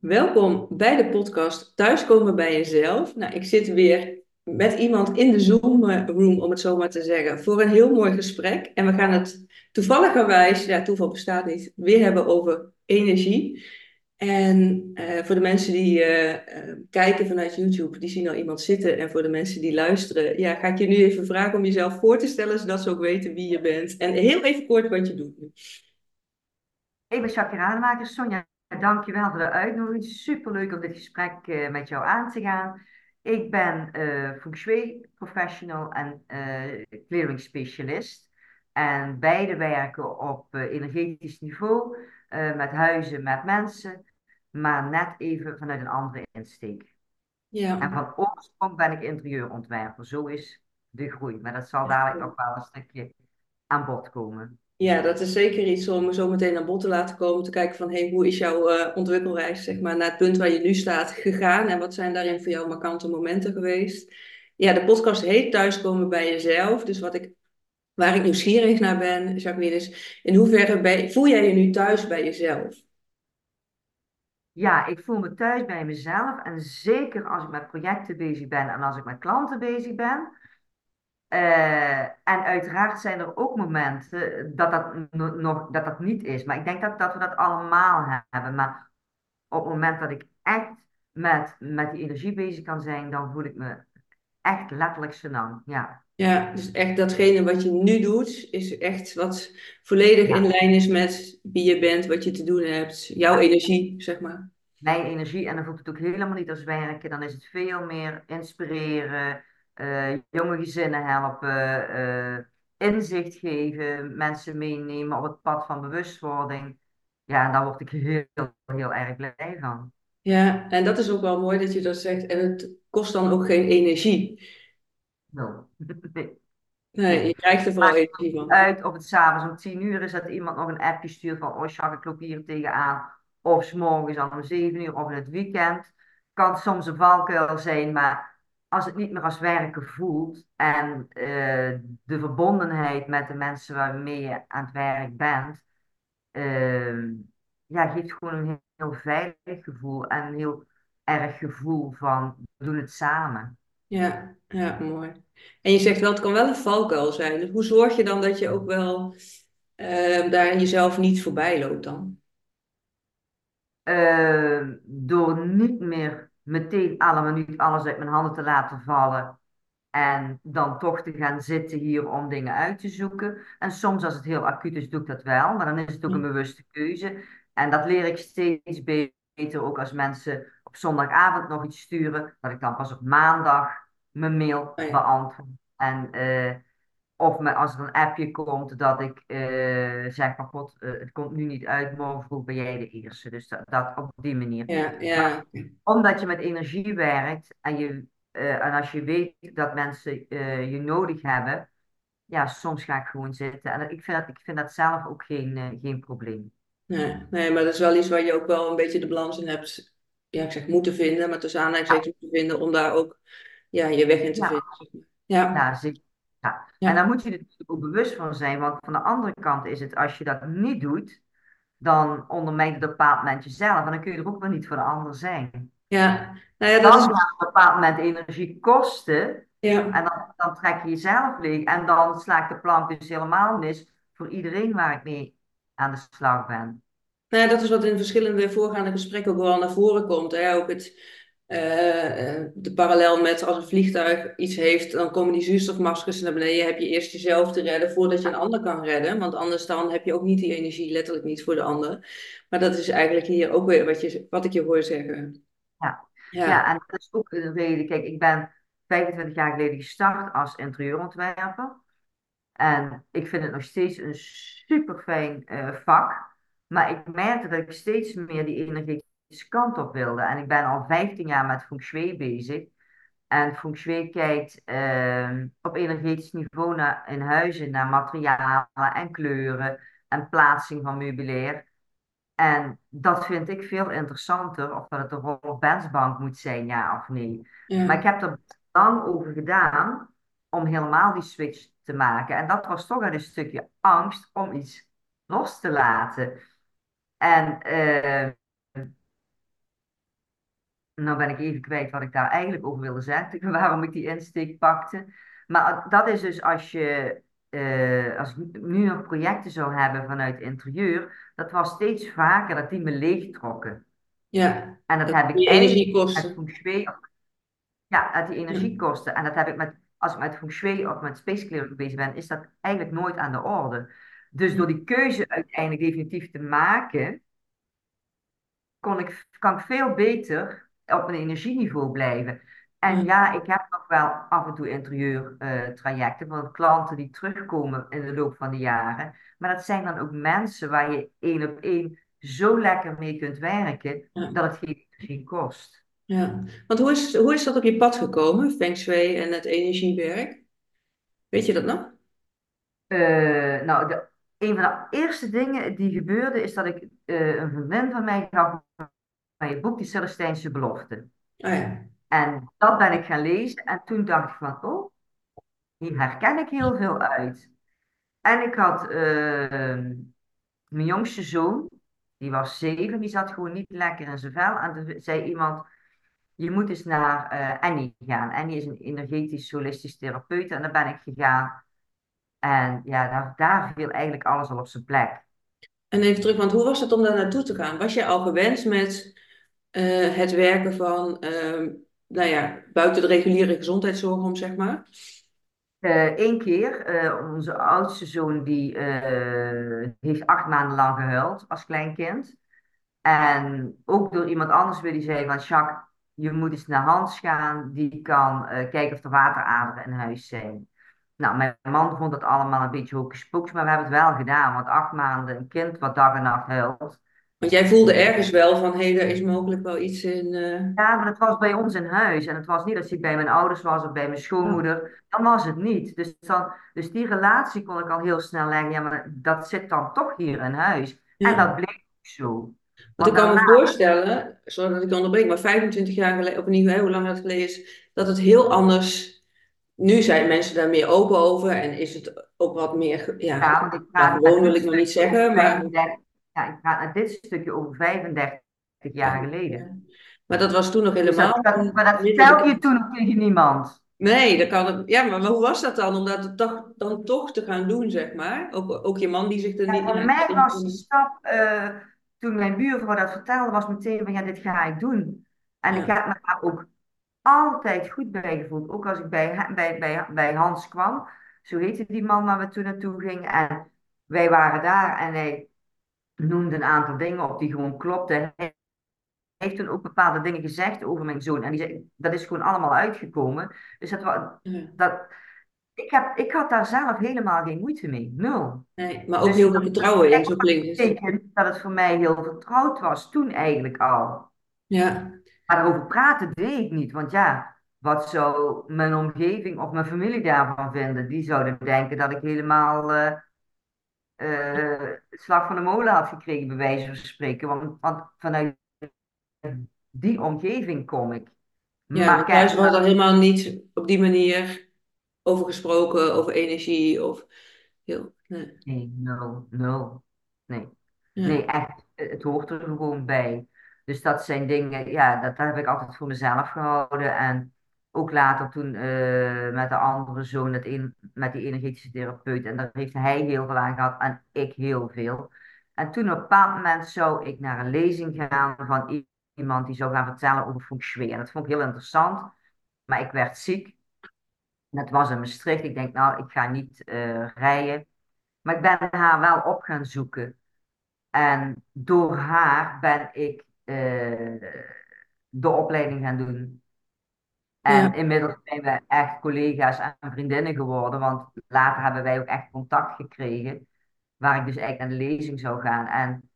Welkom bij de podcast Thuiskomen bij jezelf. Nou, ik zit weer met iemand in de Zoom-room, om het zo maar te zeggen, voor een heel mooi gesprek. En we gaan het toevalligerwijs, ja, toeval bestaat niet, weer hebben over energie. En uh, voor de mensen die uh, kijken vanuit YouTube, die zien al iemand zitten. En voor de mensen die luisteren, ja, ga ik je nu even vragen om jezelf voor te stellen, zodat ze ook weten wie je bent. En heel even kort wat je doet. Ik ben Rademaker, Sonja Dankjewel voor de uitnodiging. Superleuk om dit gesprek uh, met jou aan te gaan. Ik ben uh, feng shui professional en uh, clearing specialist. En beide werken op energetisch niveau, met huizen, met mensen, maar net even vanuit een andere insteek. Ja. En van oorsprong ben ik interieurontwerper. Zo is de groei. Maar dat zal dadelijk ook wel een stukje aan bod komen. Ja, dat is zeker iets om zo meteen aan bod te laten komen. Te kijken van, hey, hoe is jouw uh, ontwikkelreis zeg maar, naar het punt waar je nu staat gegaan? En wat zijn daarin voor jou markante momenten geweest? Ja, de podcast heet Thuiskomen bij jezelf. Dus wat ik, waar ik nieuwsgierig naar ben, Jacqueline, is in hoeverre voel jij je nu thuis bij jezelf? Ja, ik voel me thuis bij mezelf. En zeker als ik met projecten bezig ben en als ik met klanten bezig ben uh, en uiteraard zijn er ook momenten dat dat, nog, dat dat niet is. Maar ik denk dat, dat we dat allemaal hebben. Maar op het moment dat ik echt met, met die energie bezig kan zijn, dan voel ik me echt letterlijk senang. Ja. ja, dus echt datgene wat je nu doet, is echt wat volledig in lijn is met wie je bent, wat je te doen hebt, jouw energie, zeg maar. Mijn energie, en dan voelt het ook helemaal niet als werken. Dan is het veel meer inspireren jonge gezinnen helpen, uh, inzicht geven, mensen meenemen op het pad van bewustwording. Ja, en daar word ik heel, heel erg blij van. Ja, en dat is ook wel mooi dat je dat zegt. En het kost dan ook geen energie. No. nee. nee, je krijgt er vooral energie van. Uit op het s'avonds om tien uur is dat iemand nog een appje stuurt van oh, Jacques, ik loop hier tegenaan. Of s morgens om zeven uur of in het weekend. Kan soms een valkuil zijn, maar als het niet meer als werken voelt en uh, de verbondenheid met de mensen waarmee je aan het werk bent, uh, ja, geeft gewoon een heel, veilig gevoel en een heel erg gevoel van we doen het samen. Ja, ja, mooi. En je zegt wel, het kan wel een valkuil zijn. Dus hoe zorg je dan dat je ook wel uh, daar jezelf niet voorbij loopt dan? door niet meer meteen allemaal niet alles uit mijn handen te laten vallen. En dan toch te gaan zitten hier om dingen uit te zoeken. En soms als het heel acuut is, doe ik dat wel. Maar dan is het ook een bewuste keuze. En dat leer ik steeds beter. Ook als mensen op zondagavond nog iets sturen. Dat ik dan pas op maandag mijn mail oh beantwoord. En uh, of me, als er een appje komt dat ik uh, zeg van god, uh, het komt nu niet uit, morgen vroeg ben jij de eerste. Dus dat, dat op die manier. Ja, ja. omdat je met energie werkt en, je, uh, en als je weet dat mensen je nodig hebben, ja, soms ga ik gewoon zitten. En ik vind dat, ik vind dat zelf ook geen, geen probleem. Nee, nee, maar dat is wel iets waar je ook wel een beetje de balans in hebt, ja, ik zeg moeten vinden, maar tussen aanhalingstekens moeten vinden om daar ook ja, je weg in te ja. vinden. Ja, ja zeker. Ja. En daar moet je er natuurlijk ook bewust van zijn, want van de andere kant is het, als je dat niet doet, dan ondermijnt het op een bepaald moment jezelf en dan kun je er ook wel niet voor de ander zijn. Ja, nou ja, dat dan is... gaat op een bepaald moment energie kosten ja. en dan, dan trek je jezelf leeg en dan slaakt de plank dus helemaal mis voor iedereen waar ik mee aan de slag ben. Nou ja, dat is wat in verschillende voorgaande gesprekken ook wel naar voren komt. Hè? Ook het, uh, de parallel met als een vliegtuig iets heeft, dan komen die zuurstofmaskers naar beneden. Heb je eerst jezelf te redden voordat je een ander kan redden. Want anders dan heb je ook niet die energie, letterlijk niet voor de ander. Maar dat is eigenlijk hier ook weer wat, je, wat ik je hoor zeggen. Ja. Ja. ja, en dat is ook een reden. Kijk, ik ben 25 jaar geleden gestart als interieurontwerper. En ik vind het nog steeds een super fijn uh, vak. Maar ik merkte dat ik steeds meer die energie kant op wilde. En ik ben al 15 jaar met feng shui bezig. En feng shui kijkt uh, op energetisch niveau naar, in huizen naar materialen en kleuren en plaatsing van meubilair. En dat vind ik veel interessanter, of dat het een Rolf Bensbank moet zijn, ja of nee. Ja. Maar ik heb er lang over gedaan om helemaal die switch te maken. En dat was toch een stukje angst om iets los te laten. En uh, nou ben ik even kwijt wat ik daar eigenlijk over wilde zeggen, waarom ik die insteek pakte. Maar dat is dus als je, eh, als ik nu nog projecten zou hebben vanuit interieur, dat was steeds vaker dat die me leegtrokken. Ja, En dat dat heb ik die met energiekosten. feng shui, ja, uit die energiekosten. En dat heb ik met, als ik met feng shui of met space clearing bezig ben, is dat eigenlijk nooit aan de orde. Dus door die keuze uiteindelijk definitief te maken, kon ik, kan ik veel beter op mijn energieniveau blijven. En ja, ik heb nog wel af en toe interieurtrajecten van klanten die terugkomen in de loop van de jaren. Maar dat zijn dan ook mensen waar je één op één zo lekker mee kunt werken ja. dat het geen energie kost. ja. Want hoe is, hoe is dat op je pad gekomen, Feng Shui en het energiewerk? Weet je dat nog? Eh, nou, de, een van de eerste dingen die gebeurde is dat ik eh, een vriendin van mij gaf van je boek Die Celestijnse Belofte. Ah ja. En dat ben ik gaan lezen en toen dacht ik van, oh, hier herken ik heel veel uit. En ik had eh, mijn jongste zoon, die was zeven, die zat gewoon niet lekker in zijn vel. En toen zei iemand, je moet eens naar eh, Annie gaan. Annie is een energetisch holistisch therapeut en daar ben ik gegaan. En ja, daar, daar viel eigenlijk alles al op zijn plek. En even terug, want hoe was het om daar naartoe te gaan? Was je al gewend met eh, het werken van, ehm, nou ja, buiten de reguliere gezondheidszorg om, zeg maar? Eén keer, eh, onze oudste zoon, die eh, heeft acht maanden lang gehuild als kleinkind. En ook door iemand anders weer die zei van, Jacques, je moet eens naar Hans gaan, die kan eh, kijken of er wateraderen in huis zijn. Nou, mijn man vond het allemaal een beetje pocus, maar we hebben het wel gedaan, want acht maanden een kind wat dag en nacht huilt. Want jij voelde ergens wel van, hé, er is mogelijk wel iets in... eh, Ja, maar het was bij ons in huis. En het was niet dat ik bij mijn ouders was of bij mijn schoonmoeder. Dan was het niet. Dus, dan, dus die relatie kon ik al heel snel leggen. Ja, maar dat zit dan toch hier in huis. En ja. dat bleek ook zo. Want ik kan me voorstellen, sorry dat ik onderbreek, maar 25 jaar geleden, of niet hoe lang dat geleden is, dat het heel anders... Nu zijn mensen daar meer open over en is het ook wat meer, ja, ja, want ik wil ik nog niet zeggen, maar... 35, ja, ik praat met dit stukje over 35 jaar Ja. geleden. Maar dat was toen nog Dus dat, helemaal maar dat niet dat vertel ik... je toen nog tegen niemand. Nee, dat kan het... Ja, maar, maar hoe was dat dan om dat toch, dan toch te gaan doen, zeg maar? Ook, ook je man die zich er Ja, niet... voor mij was die kon- stap, eh, toen mijn buurvrouw dat vertelde, was meteen van ja, dit ga ik doen. En ik heb me daar ook altijd goed bij gevoeld. Ook als ik bij, bij, bij, bij Hans kwam, zo heette die man waar we toen naartoe gingen. En wij waren daar en hij noemde een aantal dingen op die gewoon klopten. Hij heeft toen ook bepaalde dingen gezegd over mijn zoon. En die zei, dat is gewoon allemaal uitgekomen. Dus dat, dat, ik, heb, ik had daar zelf helemaal geen moeite mee. Nul. Nee, maar ook Dus heel veel vertrouwen in, zo dat klinkt het. betekent dat het voor mij heel vertrouwd was, toen eigenlijk al. Ja, Maar daarover praten deed ik niet, want ja, wat zou mijn omgeving of mijn familie daarvan vinden? Die zouden denken dat ik helemaal eh het slag van de molen had gekregen, bij wijze van spreken. Want, want vanuit die omgeving kom ik. ja, Maar thuis wordt er helemaal niet op die manier over gesproken, over energie of heel... Nee, nee, nul, nul. Nee. ja, Nee, echt, het hoort er gewoon bij. Dus dat zijn dingen, ja, dat, dat heb ik altijd voor mezelf gehouden. En ook later toen eh, met de andere zoon, het met die energetische therapeut. En daar heeft hij heel veel aan gehad en ik heel veel. En toen op een bepaald moment zou ik naar een lezing gaan van iemand die zou gaan vertellen over feng shui. En dat vond ik heel interessant. Maar ik werd ziek. Dat was in Maastricht. Ik denk, nou, ik ga niet eh, rijden. Maar ik ben haar wel op gaan zoeken. En door haar ben ik eh, de opleiding gaan doen. Ja, En inmiddels zijn we echt collega's en vriendinnen geworden, want later hebben wij ook echt contact gekregen, waar ik dus eigenlijk naar de lezing zou gaan. En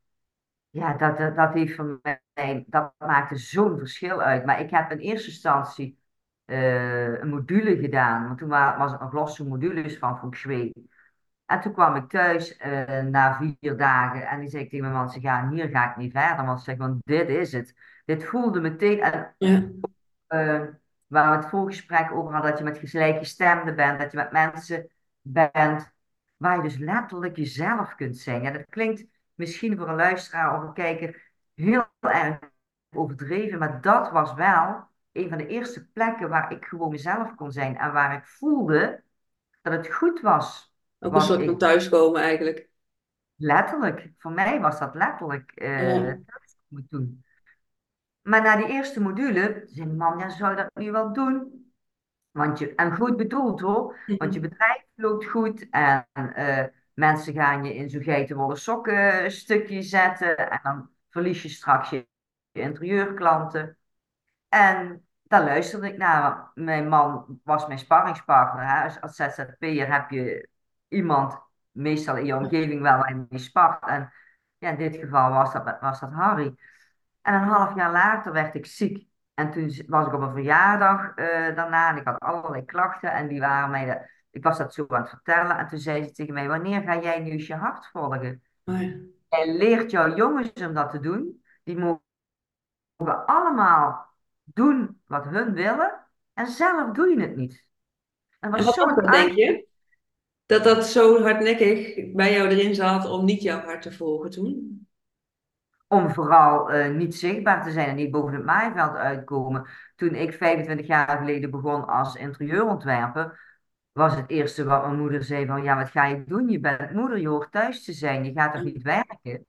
ja, dat, dat, dat heeft voor mij, dat maakte zo'n verschil uit. Maar ik heb in eerste instantie eh, een module gedaan, want toen wa- was het nog losse modules van Feng Shui. En toen kwam ik thuis eh, na vier dagen en die zei ik tegen mijn man, ze gaan hier ga ik niet verder, want zeg, want dit is het. Dit voelde meteen, en ja, eh, waar we het voorgesprek over hadden, dat je met gelijkgestemden bent, dat je met mensen bent, waar je dus letterlijk jezelf kunt zijn. Ja, dat klinkt misschien voor een luisteraar of een kijker heel erg overdreven, maar dat was wel een van de eerste plekken waar ik gewoon mezelf kon zijn en waar ik voelde dat het goed was Ook een soort van ik thuiskomen eigenlijk. letterlijk, voor mij was dat letterlijk eh Ja. thuis moet doen. Maar na die eerste module zei man, ja, zou je dat nu wel doen? Want je, en goed bedoeld hoor, want je Mhm. bedrijf loopt goed en eh, mensen gaan je in zo'n geitenwolle sokken stukje zetten en dan verlies je straks je, je interieurklanten. En daar luisterde ik naar. Mijn man was mijn sparringspartner. Hè. Als, als ZZP'er heb je iemand meestal in je omgeving wel waar je mee spart. En ja, in dit geval was dat, was dat Harry. En een half jaar later werd ik ziek. En toen was ik op een verjaardag eh, daarna en ik had allerlei klachten. En die waren mij, de, ik was dat zo aan het vertellen. En toen zei ze tegen mij, wanneer ga jij nu eens je hart volgen? Oh. En leert jouw jongens om dat te doen. Die mogen allemaal doen wat hun willen. En zelf doe je het niet. En wat dat, denk je? Dat dat zo hardnekkig bij jou erin zat om niet jouw hart te volgen toen? Om vooral eh, niet zichtbaar te zijn en niet boven het maaiveld uitkomen. Toen ik 25 jaar geleden begon als interieurontwerper, was het eerste wat mijn moeder zei van, ja, wat ga je doen? Je bent moeder, je hoort thuis te zijn, je gaat toch niet werken?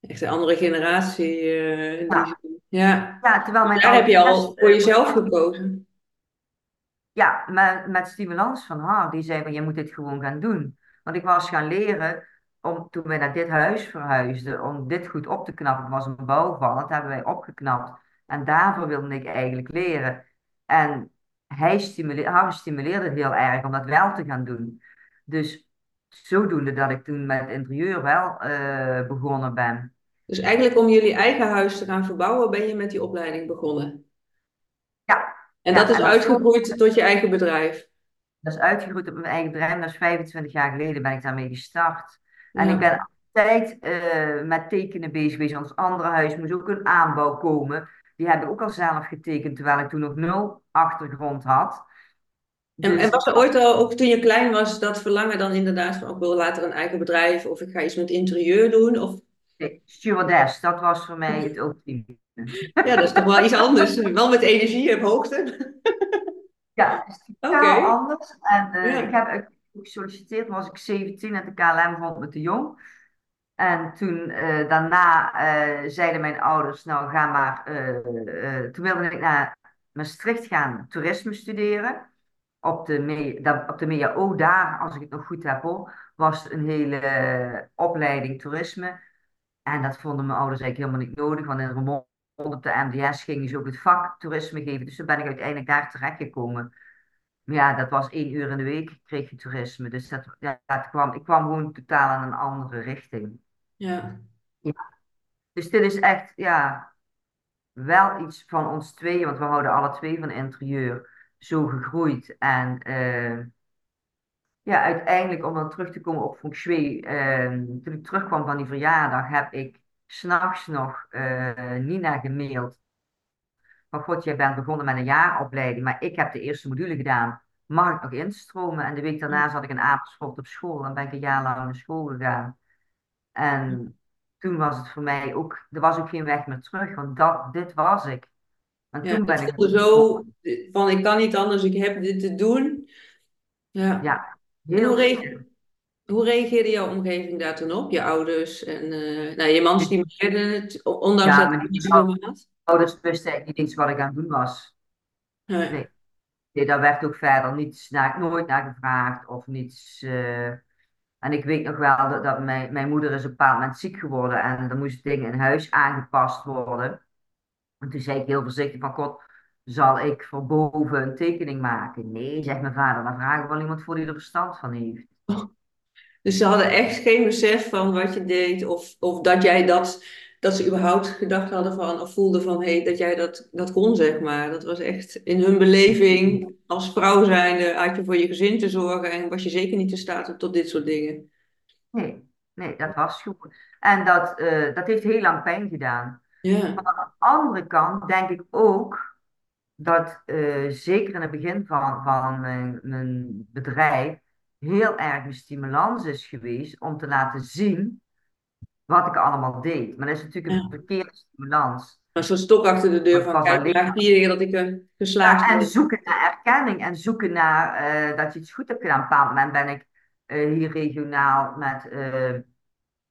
Echt een andere generatie in die Ja. Ja. ja terwijl mijn Daar heb je al voor eh, jezelf gekozen. ja, met, met stimulans van haar, die zei van, je moet dit gewoon gaan doen. Want ik was gaan leren, om, toen wij naar dit huis verhuisden, om dit goed op te knappen. Het was een bouwval, dat hebben wij opgeknapt. En daarvoor wilde ik eigenlijk leren. En hij stimuleerde, haar stimuleerde het heel erg om dat wel te gaan doen. Dus zodoende dat ik toen met interieur wel eh, begonnen ben. Dus eigenlijk om jullie eigen huis te gaan verbouwen, ben je met die opleiding begonnen. Ja, En dat ja, is en dat is, uitgegroeid tot je eigen bedrijf. dat is uitgegroeid op mijn eigen bedrijf. Dat is 25 jaar geleden ben ik daarmee gestart. En ik ben altijd eh, met tekenen bezig geweest. Ons andere huis moest ook een aanbouw komen. Die hebben ook al zelf getekend, terwijl ik toen nog nul achtergrond had. En, en Dus was er ooit al, ook toen je klein was, dat verlangen dan inderdaad van, ik wil later een eigen bedrijf of ik ga iets met interieur doen? Of, nee, stewardess, dat was voor mij het ultieme. ja, dat is toch wel iets anders. Wel met energie op hoogte. Ja, het is totaal anders. En eh, ik ja. heb ook gesolliciteerd, was ik 17 en de KLM vond me te jong. En toen eh, daarna eh, zeiden mijn ouders, nou ga maar, eh, toen wilde ik naar Maastricht gaan toerisme studeren. Op de, me- op de daar, als ik het nog goed heb hoor, was een hele opleiding toerisme. En dat vonden mijn ouders eigenlijk helemaal niet nodig, want in Remond op de MDS gingen ze ook het vak toerisme geven. Dus toen ben ik uiteindelijk daar terechtgekomen. Ja, dat was één uur in de week, kreeg je toerisme. Dus dat, ja, dat kwam, ik kwam gewoon totaal in een andere richting. Ja. Ja. Dus dit is echt, ja, wel iets van ons tweeën, want we houden alle twee van interieur, zo gegroeid. En eh, ja, uiteindelijk, om dan terug te komen op feng shui, eh, toen ik terugkwam van die verjaardag, heb ik s'nachts nog eh, Nina gemaild. Van god, jij bent begonnen met een jaaropleiding, maar ik heb de eerste module gedaan. Mag ik nog instromen? En de week daarna zat ik in Amersfoort op school en ben ik een jaar lang naar school gegaan. En toen was het voor mij ook, er was ook geen weg meer terug, want dat, dit was ik. En Ja, toen ben ik, zo van, ik kan niet anders, ik heb dit te doen. Ja. ja, En hoe, heel reage- sterk. hoe reageerde jouw omgeving daar toen op? Je ouders en eh, nou, je man stimuleerde het, ondanks ja, dat het niet zo was. Ouders wisten eigenlijk niet eens wat ik aan het doen was. Nee. Nee, nee daar werd ook verder niets naar, nooit naar gevraagd of niets. eh, En ik weet nog wel dat, dat mijn, mijn moeder is op een bepaald moment ziek geworden en er moesten dingen in huis aangepast worden. En toen zei ik heel voorzichtig van, god, zal ik voor boven een tekening maken? Nee, zegt mijn vader, dan vragen we wel iemand voor die er verstand van heeft. Dus ze hadden echt geen besef van wat je deed of, of dat jij dat, dat ze überhaupt gedacht hadden van of voelden van hé, hey, dat jij dat, dat kon, zeg maar. Dat was echt in hun beleving als vrouw zijnde had je voor je gezin te zorgen en was je zeker niet in staat tot dit soort dingen. Nee, nee, dat was goed. En dat, eh, dat heeft heel lang pijn gedaan. Ja, Aan de andere kant denk ik ook dat eh, zeker in het begin van, van mijn, mijn bedrijf heel erg een stimulans is geweest om te laten zien wat ik allemaal deed. Maar dat is natuurlijk een verkeerde stimulans. Een soort stok achter de deur ik van, kijk maar, zie je dat ik een geslaagd Ja, en zoeken naar erkenning en zoeken naar eh, dat je iets goed hebt gedaan. Op een bepaald moment ben ik eh, hier regionaal met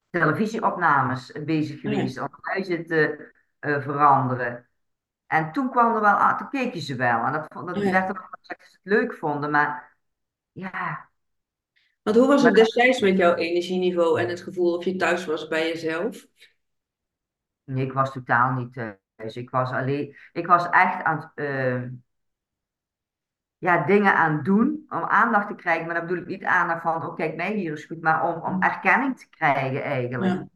televisieopnames bezig Oh ja. geweest om huizen te veranderen. En toen kwam er wel, ah, toen keken ze wel. En dat, vond- dat Oh ja. werd ook dat ze het leuk vonden. Maar ja, Want hoe was het destijds met jouw energieniveau en het gevoel of je thuis was bij jezelf? nee, ik was totaal niet thuis. Ik was alleen, ik was echt aan het, eh, ja, dingen aan doen om aandacht te krijgen. Maar dan bedoel ik niet aandacht van, oh kijk, mij hier is goed, maar om, om erkenning te krijgen eigenlijk. Ja.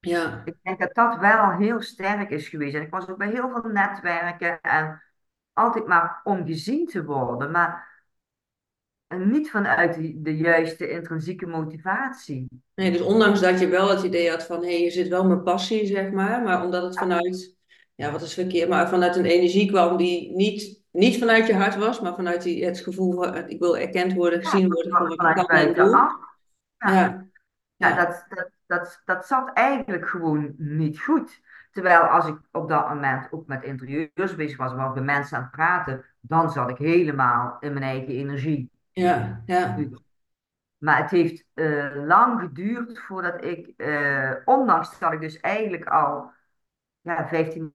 Ja. Ik denk dat dat wel heel sterk is geweest. En ik was ook bij heel veel netwerken en altijd maar om gezien te worden, maar niet vanuit de, juiste intrinsieke motivatie. Nee, dus ondanks dat je wel het idee had van, hé, hey, je zit wel mijn passie, zeg maar, maar omdat het vanuit, ja, wat is verkeerd, maar vanuit een energie kwam die niet, niet vanuit je hart was, maar vanuit die, het gevoel van, ik wil erkend worden, Ja, gezien worden voor wat ik vanuit kan en doe. buitenaf. Ja, Ja, ja ja, dat, dat, dat, dat zat eigenlijk gewoon niet goed. Terwijl als ik op dat moment ook met interieurs bezig was, waar de mensen aan het praten, dan zat ik helemaal in mijn eigen energie. Ja, ja, Maar het heeft eh, lang geduurd voordat ik, eh, ondanks dat ik dus eigenlijk al ja, 15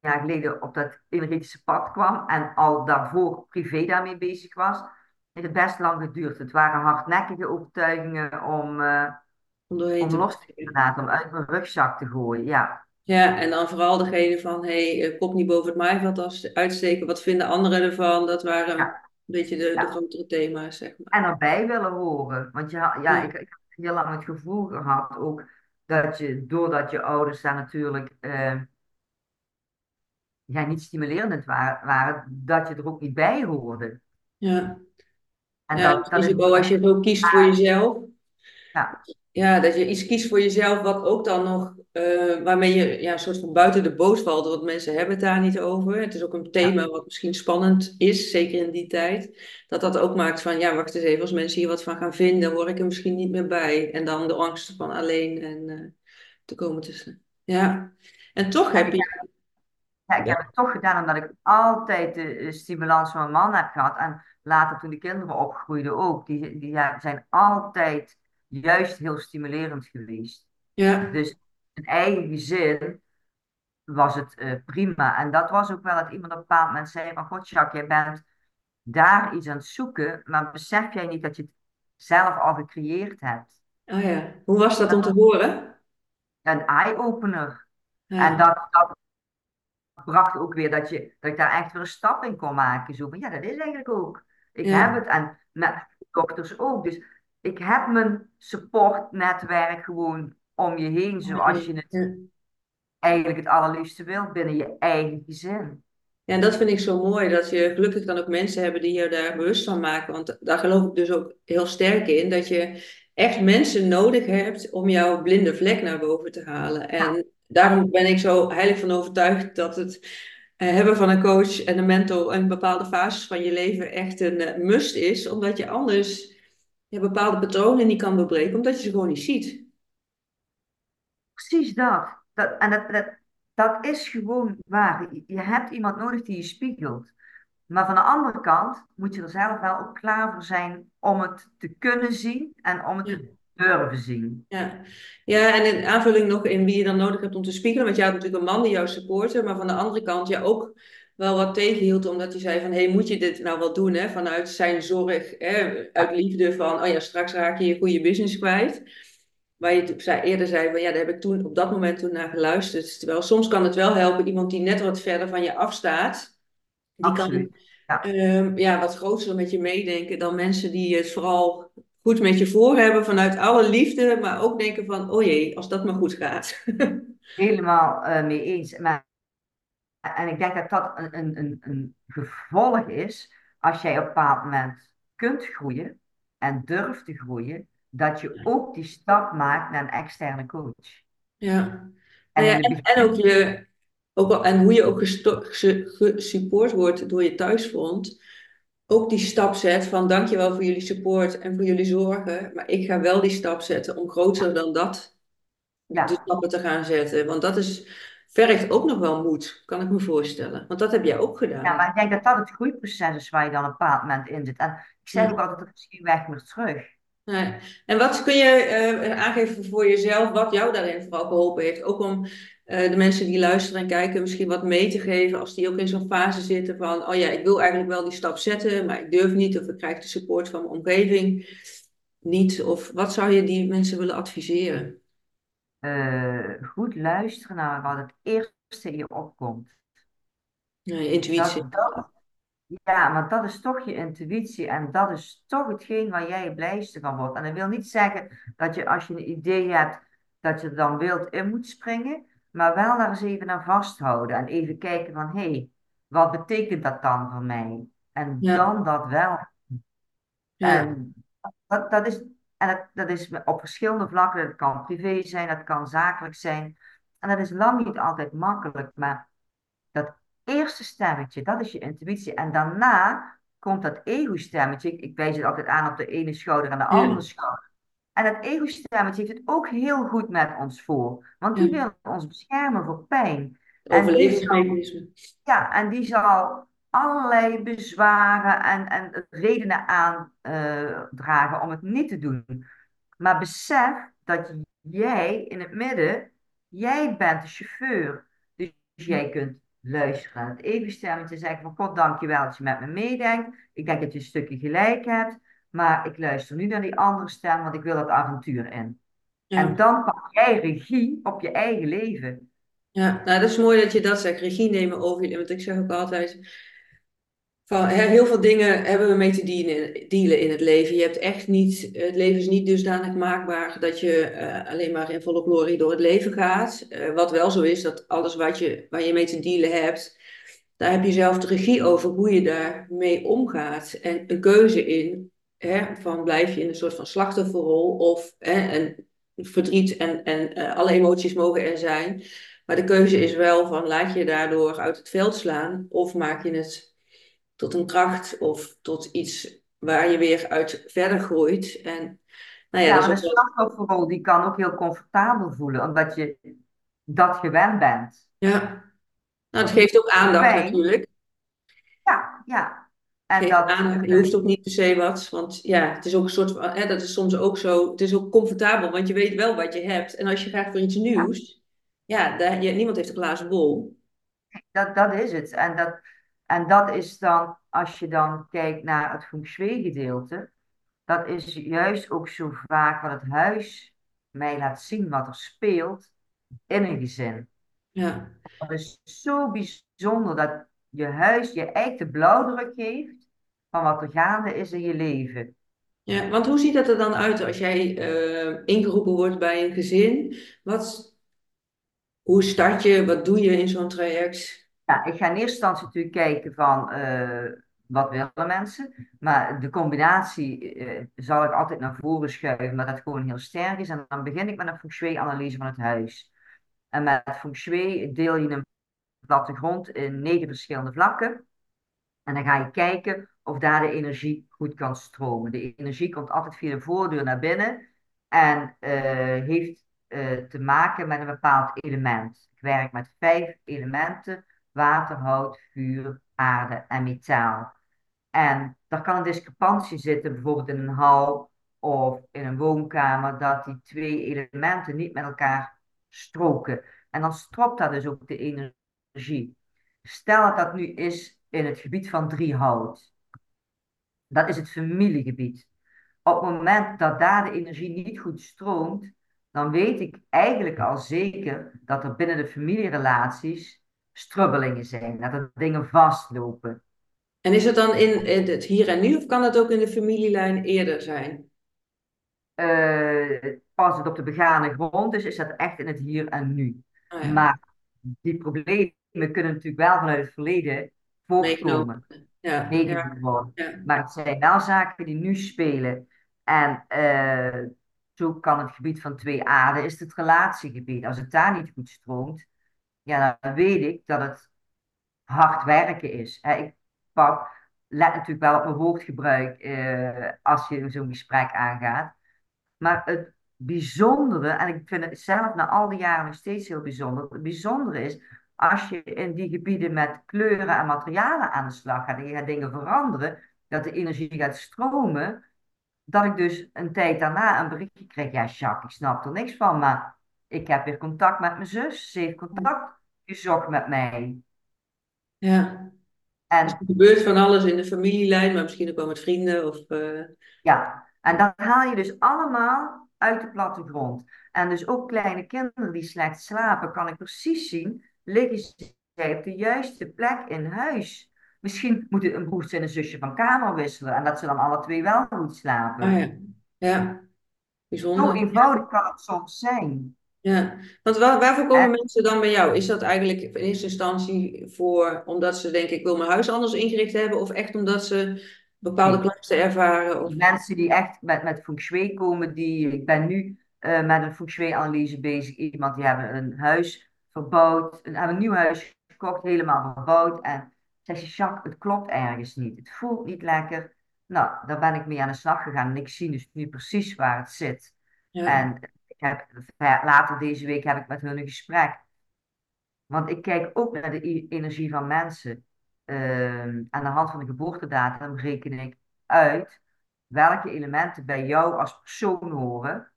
jaar geleden op dat energetische pad kwam en al daarvoor privé daarmee bezig was, heeft het best lang geduurd. Het waren hardnekkige overtuigingen om, eh, om doorheen om te los te laten, om uit mijn rugzak te gooien. Ja, Ja, en dan vooral degene van, hé, hey, kop niet boven het maaiveld als- uitsteken, wat vinden anderen ervan? Dat waren ja, beetje de, de grotere thema's, zeg maar. En erbij willen horen. Want ja, ja, Ja, ik, ik heb heel lang het gevoel gehad ook dat je, doordat je ouders daar natuurlijk eh, ja, niet stimulerend wa- waren, dat je er ook niet bij hoorde. ja. En Ja, dat, dat is als je zo kiest voor jezelf. ja, Ja, dat je iets kiest voor jezelf, wat ook dan nog, eh, waarmee je ja, een soort van buiten de boot valt, want mensen hebben het daar niet over. Het is ook een ja, thema wat misschien spannend is, zeker in die tijd. Dat dat ook maakt van, ja, wacht eens even, als mensen hier wat van gaan vinden, word ik er misschien niet meer bij. En dan de angst van alleen en eh, te komen tussen. Ja, en toch heb ik, je, ja, ik heb het toch gedaan omdat ik altijd de stimulans van mijn man heb gehad. En later toen de kinderen opgroeiden ook. Die, die ja, zijn altijd juist heel stimulerend geweest. ja, Dus een eigen gezin was het eh, prima. En dat was ook wel dat iemand op een bepaald moment zei van... God, Jacques, jij bent daar iets aan het zoeken, maar besef jij niet dat je het zelf al gecreëerd hebt? oh ja. Hoe was dat om te horen? een eye-opener. En dat, dat bracht ook weer dat, je, dat ik daar echt weer een stap in kon maken. Zo van, ja, dat is eigenlijk ook. Ik heb het. En met dokters ook. Dus ik heb mijn supportnetwerk gewoon om je heen, zoals je het eigenlijk het allerliefste wilt binnen je eigen gezin. Ja, en dat vind ik zo mooi, dat je gelukkig dan ook mensen hebben die je daar bewust van maken. Want daar geloof ik dus ook heel sterk in, dat je echt mensen nodig hebt om jouw blinde vlek naar boven te halen. En ja, daarom ben ik zo heilig van overtuigd dat het eh, hebben van een coach en een mentor in bepaalde fases van je leven echt een eh, must is, omdat je anders ja, bepaalde patronen niet kan doorbreken, omdat je ze gewoon niet ziet. Precies dat. dat en dat, dat, dat is gewoon waar. Je hebt iemand nodig die je spiegelt. Maar van de andere kant moet je er zelf wel ook klaar voor zijn om het te kunnen zien en om het te durven zien. Ja. ja, en in aanvulling nog in wie je dan nodig hebt om te spiegelen. Want je had natuurlijk een man die jou supportte, maar van de andere kant ja ook wel wat tegenhield, omdat hij zei van, hé, hey, moet je dit nou wel doen, hè? Vanuit zijn zorg, hè? Uit liefde van, oh ja, straks raak je je goede business kwijt. Waar je zei, eerder zei van, ja, daar heb ik toen op dat moment toen naar geluisterd. Terwijl soms kan het wel helpen, iemand die net wat verder van je afstaat, die kan. Ja, ehm, ja, wat groter met je meedenken dan mensen die het vooral goed met je voor hebben vanuit alle liefde, maar ook denken van, oh jee, als dat maar goed gaat. helemaal eh, mee eens. Maar, en ik denk dat dat een, een, een gevolg is als jij op een bepaald moment kunt groeien en durft te groeien, dat je ook die stap maakt naar een externe coach. Ja. En Nou ja, en, ook je, ook al, en hoe je ook gesupport wordt door je thuisfront. Ook die stap zet van dankjewel voor jullie support en voor jullie zorgen. Maar ik ga wel die stap zetten om groter dan dat de ja, stappen te gaan zetten. Want dat is, vergt ook nog wel moed, kan ik me voorstellen. Want dat heb jij ook Ja, gedaan. maar ik denk dat dat het groeiproces is waar je dan op een bepaald moment in zit. En ik zeg ook Ja. altijd, dat is geen weg meer terug. Nee. En wat kun je eh, aangeven voor jezelf, wat jou daarin vooral geholpen heeft? Ook om eh, de mensen die luisteren en kijken misschien wat mee te geven als die ook in zo'n fase zitten van, oh ja, ik wil eigenlijk wel die stap zetten, maar ik durf niet of ik krijg de support van mijn omgeving niet. Of wat zou je die mensen willen adviseren? Eh, goed luisteren naar wat het eerste in je opkomt. Nee, intuïtie. Dat, dat, ja, maar dat is toch je intuïtie en dat is toch hetgeen waar jij het blijste van wordt. En dat wil niet zeggen dat je als je een idee hebt, dat je er dan wild in moet springen, maar wel daar eens even aan vasthouden en even kijken van, hé, hey, wat betekent dat dan voor mij? En Ja, dan dat wel. ja, En dat, dat is, en dat, dat is op verschillende vlakken. Dat kan privé zijn, dat kan zakelijk zijn. En dat is lang niet altijd makkelijk, maar dat eerste stemmetje, dat is je intuïtie. En daarna komt dat ego-stemmetje. Ik, ik wijs het altijd aan op de ene schouder en de andere ja, schouder. En dat ego-stemmetje heeft het ook heel goed met ons voor. Want die ja. wil ons beschermen voor pijn. Overlevingsmechanisme. ja, en die zal allerlei bezwaren en, en redenen aandragen om het niet te doen. Maar besef dat jij in het midden, jij bent de chauffeur. Dus jij kunt luisteren het ego-stemmetje zeggen van God, dankjewel dat je met me meedenkt. Ik denk dat je een stukje gelijk hebt, maar ik luister nu naar die andere stem, want ik wil dat avontuur in. En dan pak jij regie op je eigen leven. Ja, nou dat is mooi dat je dat zegt, regie nemen over je. Want ik zeg ook altijd, hè, heel veel dingen hebben we mee te dealen, dealen in het leven. Je hebt echt niet, het leven is niet dusdanig maakbaar dat je eh, alleen maar in volle glorie door het leven gaat. Eh, wat wel zo is, dat alles wat je, waar je mee te dealen hebt, daar heb je zelf de regie over hoe je daarmee omgaat. En een keuze in, hè, van blijf je in een soort van slachtofferrol of hè, en verdriet en, en eh, alle emoties mogen er zijn. Maar de keuze is wel van laat je daardoor uit het veld slaan of maak je het tot een kracht of tot iets waar je weer uit verder groeit. En nou ja, Ja, dat is wel, slachtofferrol die kan ook heel comfortabel voelen, omdat je dat gewend bent. ja. Nou, het geeft ook aandacht fijn. natuurlijk. Ja, ja. En dat, aandacht. Je hoeft ook niet per se wat, want ja, het is ook een soort van, hè, dat is soms ook zo, het is ook comfortabel, want je weet wel wat je hebt. En als je gaat voor iets ja, nieuws, ja, daar, je, niemand heeft een glazen bol. dat, dat is het. En dat, en dat is dan, als je dan kijkt naar het feng shui gedeelte, dat is juist ook zo vaak wat het huis mij laat zien wat er speelt in een gezin. Ja. Dat is zo bijzonder dat je huis je de blauwdruk geeft van wat er gaande is in je leven. Ja, want hoe ziet dat er dan uit als jij eh, ingeroepen wordt bij een gezin? Wat, hoe start je? Wat doe je in zo'n traject? Ja, ik ga in eerste instantie natuurlijk kijken van eh, wat willen mensen. Maar de combinatie eh, zal ik altijd naar voren schuiven, maar dat gewoon heel sterk is. En dan begin ik met een feng shui-analyse van het huis. En met feng shui deel je een plattegrond in negen verschillende vlakken. En dan ga je kijken of daar de energie goed kan stromen. De energie komt altijd via de voordeur naar binnen en eh, heeft te maken met een bepaald element. Ik werk met vijf elementen: water, hout, vuur, aarde en metaal. En er kan een discrepantie zitten, bijvoorbeeld in een hal of in een woonkamer, dat die twee elementen niet met elkaar stroken. En dan stropt dat dus ook de energie. Stel dat dat nu is in het gebied van Driehout. Dat is het familiegebied. Op het moment dat daar de energie niet goed stroomt, dan weet ik eigenlijk al zeker dat er binnen de familierelaties strubbelingen zijn, dat er dingen vastlopen. En is het dan in, in het hier en nu of kan het ook in de familielijn eerder zijn? Eh, als het op de begane grond is, is dat echt in het hier en nu. Oh ja, Maar die problemen kunnen natuurlijk wel vanuit het verleden voortkomen. Ja, ja, Maar het zijn wel zaken die nu spelen. En eh, zo kan het gebied van twee aarden, is het relatiegebied. Als het daar niet goed stroomt, ja, dan weet ik dat het hard werken is. Hè, ik pak, let natuurlijk wel op mijn woordgebruik eh, als je zo'n gesprek aangaat. Maar het bijzondere, en ik vind het zelf na al die jaren nog steeds heel bijzonder. Het bijzondere is, als je in die gebieden met kleuren en materialen aan de slag gaat en je gaat dingen veranderen, dat de energie gaat stromen, dat ik dus een tijd daarna een berichtje kreeg. Ja, Jacques, ik snap er niks van, maar ik heb weer contact met mijn zus. Ze heeft contact gezocht met mij. Ja. Dus En er gebeurt van alles in de familielijn, maar misschien ook wel met vrienden. Of, eh, ja, en dat haal je dus allemaal uit de plattegrond. En dus ook kleine kinderen die slecht slapen, kan ik precies zien, liggen zij op de juiste plek in huis. Misschien moeten een broertje en een zusje van kamer wisselen en dat ze dan alle twee wel goed ah slapen. ja, ja, Zo bijzonder. eenvoudig kan het soms zijn. Ja, want waar, waarvoor En komen mensen dan bij jou? Is dat eigenlijk in eerste instantie voor, omdat ze denken, ik wil mijn huis anders ingericht hebben, of echt omdat ze bepaalde klachten ervaren? Of, mensen die echt met, met feng shui komen, die, ik ben nu eh, met een feng shui-analyse bezig. Iemand die hebben een huis verbouwd, een, hebben een nieuw huis gekocht, helemaal verbouwd. En zegt ze, Jacques, het klopt ergens niet. Het voelt niet lekker. Nou, daar ben ik mee aan de slag gegaan en ik zie dus nu precies waar het zit. ja, En heb, later deze week heb ik met hun een gesprek. Want ik kijk ook naar de e- energie van mensen. Ehm, aan de hand van de geboortedatum reken ik uit welke elementen bij jou als persoon horen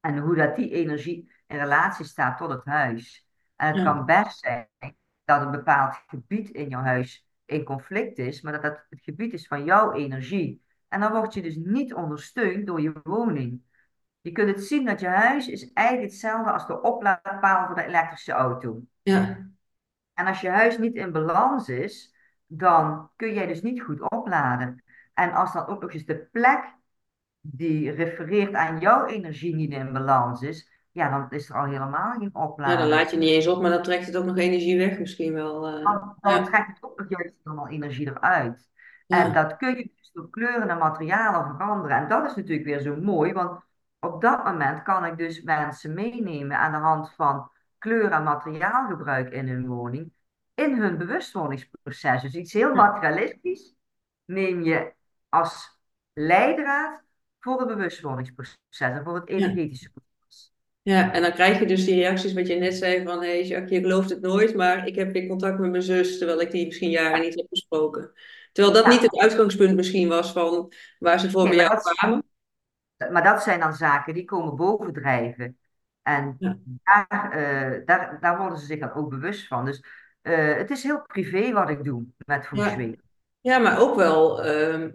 en hoe dat die energie in relatie staat tot het huis. En het ja, kan best zijn dat een bepaald gebied in jouw huis in conflict is, maar dat dat het gebied is van jouw energie. En dan word je dus niet ondersteund door je woning. Je kunt het zien dat je huis is eigenlijk hetzelfde als de oplaadpaal voor de elektrische auto. ja, En als je huis niet in balans is, dan kun jij dus niet goed opladen. En als dan ook nog eens de plek die refereert aan jouw energie niet in balans is, ja, dan is er al helemaal geen ja, dan laat opladen. je niet eens op, maar dan trekt het ook nog energie weg misschien wel. eh. Dan, dan ja, trekt het ook nog juist allemaal energie eruit. En dat kun je dus door kleuren en materialen veranderen. En dat is natuurlijk weer zo mooi, want op dat moment kan ik dus mensen meenemen aan de hand van kleur- en materiaalgebruik in hun woning, in hun bewustwordingsproces. Dus iets heel materialistisch neem je als leidraad voor het bewustwordingsproces en voor het energetische proces. Ja, en dan krijg je dus die reacties wat je net zei van, hé hey, Jacques, je gelooft het nooit, maar ik heb weer contact met mijn zus, terwijl ik die misschien jaren Ja, niet heb gesproken. Terwijl dat niet het uitgangspunt misschien was van waar ze voor Nee, bij jou kwamen. Maar dat zijn dan zaken die komen bovendrijven. En Ja. daar, eh, daar, daar worden ze zich dan ook bewust van. Dus eh, het is heel privé wat ik doe met feng Ja. shui. Ja, maar ook wel, ehm,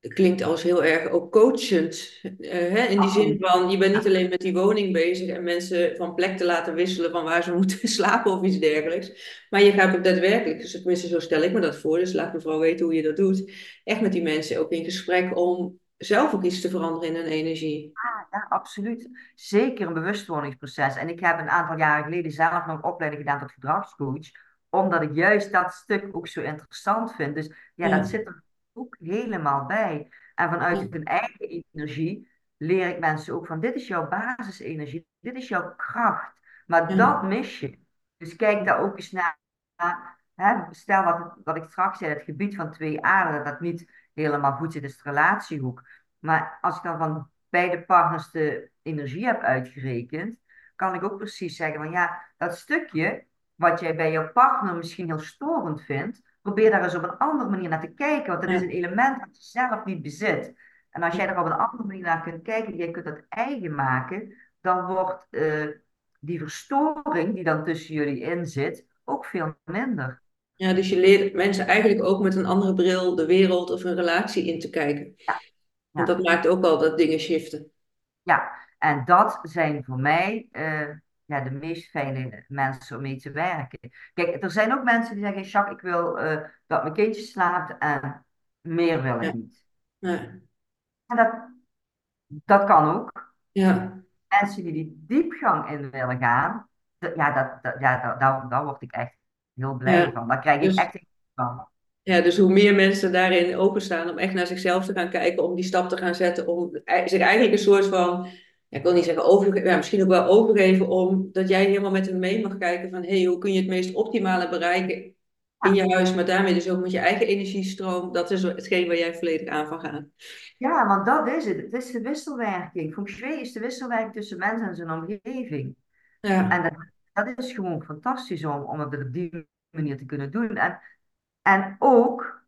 klinkt als heel erg ook coachend. eh, hè? In die zin Absoluut. van, je bent niet alleen met die woning bezig en mensen van plek te laten wisselen van waar ze moeten slapen of iets dergelijks. Maar je gaat ook daadwerkelijk, dus tenminste zo stel ik me dat voor, dus laat mevrouw weten hoe je dat doet, echt met die mensen ook in gesprek om zelf ook iets te veranderen in hun energie. ja, absoluut. Zeker een bewustwordingsproces. En ik heb een aantal jaren geleden zelf nog een opleiding gedaan tot gedragscoach, omdat ik juist dat stuk ook zo interessant vind. Dus ja, dat Ja, zit er ook helemaal bij. En vanuit ja, hun eigen energie leer ik mensen ook van, dit is jouw basisenergie, dit is jouw kracht. Maar ja, dat mis je. Dus kijk daar ook eens naar. Hè, stel dat, wat ik straks zei, het gebied van twee aarden, dat niet helemaal goed zit, is de relatiehoek. Maar als ik dan van beide partners de energie heb uitgerekend, kan ik ook precies zeggen van ja, dat stukje wat jij bij jouw partner misschien heel storend vindt, probeer daar eens op een andere manier naar te kijken, want dat is een element dat je zelf niet bezit. En als jij er op een andere manier naar kunt kijken, jij kunt dat eigen maken, dan wordt eh, die verstoring die dan tussen jullie in zit, ook veel minder. Ja, dus je leert mensen eigenlijk ook met een andere bril de wereld of hun relatie in te kijken. Ja, En dat maakt ook al dat dingen shiften. Ja, en dat zijn voor mij eh, ja, de meest fijne mensen om mee te werken. Kijk, er zijn ook mensen die zeggen, Jacques, ik wil eh, dat mijn kindje slaapt en meer wil ik Ja, niet. ja, En dat, dat kan ook. ja. Mensen die die diepgang in willen gaan, ja, dat, dat, ja dat, daar, daar word ik echt heel blij ja. van. Daar krijg ik Dus, echt van. ja, dus hoe meer mensen daarin openstaan om echt naar zichzelf te gaan kijken, om die stap te gaan zetten, om e- zich eigenlijk een soort van, ja, ik wil niet zeggen overgeven, ja, misschien ook wel overgeven, om dat jij helemaal met hen mee mag kijken van, hé, hey, hoe kun je het meest optimale bereiken in je huis, maar daarmee dus ook met je eigen energiestroom. Dat is hetgeen waar jij volledig aan van gaat. Ja, want dat is het. Het is de wisselwerking. Feng Shui is de wisselwerking tussen mens en zijn omgeving. Ja. En dat, dat is gewoon fantastisch om, om het op die manier te kunnen doen. En, en ook,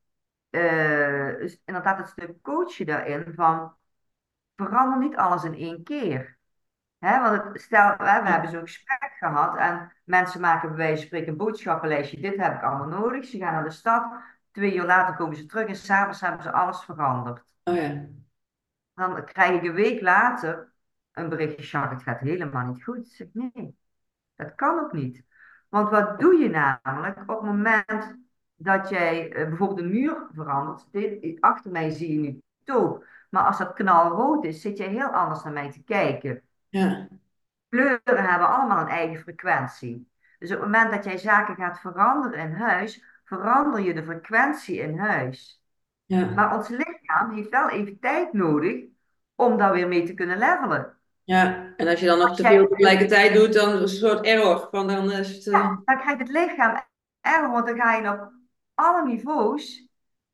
uh, inderdaad, het stuk coachen daarin van verander niet alles in één keer. Want stel, we hebben zo'n gesprek gehad en mensen maken bij wijze van spreken een boodschappenlijstje. Dit heb ik allemaal nodig. Ze gaan naar de stad. Twee uur later komen ze terug en s'avonds hebben ze alles veranderd. Oh ja. Dan krijg ik een week later een berichtje, Jacques, het gaat helemaal niet goed. Ik zeg, nee, dat kan ook niet. Want wat doe je namelijk op het moment dat jij uh, bijvoorbeeld een muur verandert? Dit, achter mij zie je nu toog. Maar als dat knalrood is, zit je heel anders naar mij te kijken. Ja. Kleuren hebben allemaal een eigen frequentie. Dus op het moment dat jij zaken gaat veranderen in huis, verander je de frequentie in huis. Ja. Maar ons lichaam heeft wel even tijd nodig om daar weer mee te kunnen levelen. Ja, en als je dan nog te veel tegelijkertijd doet, dan is het een soort error. Van dan, is het, uh... ja, dan krijgt het lichaam error, want dan ga je op alle niveaus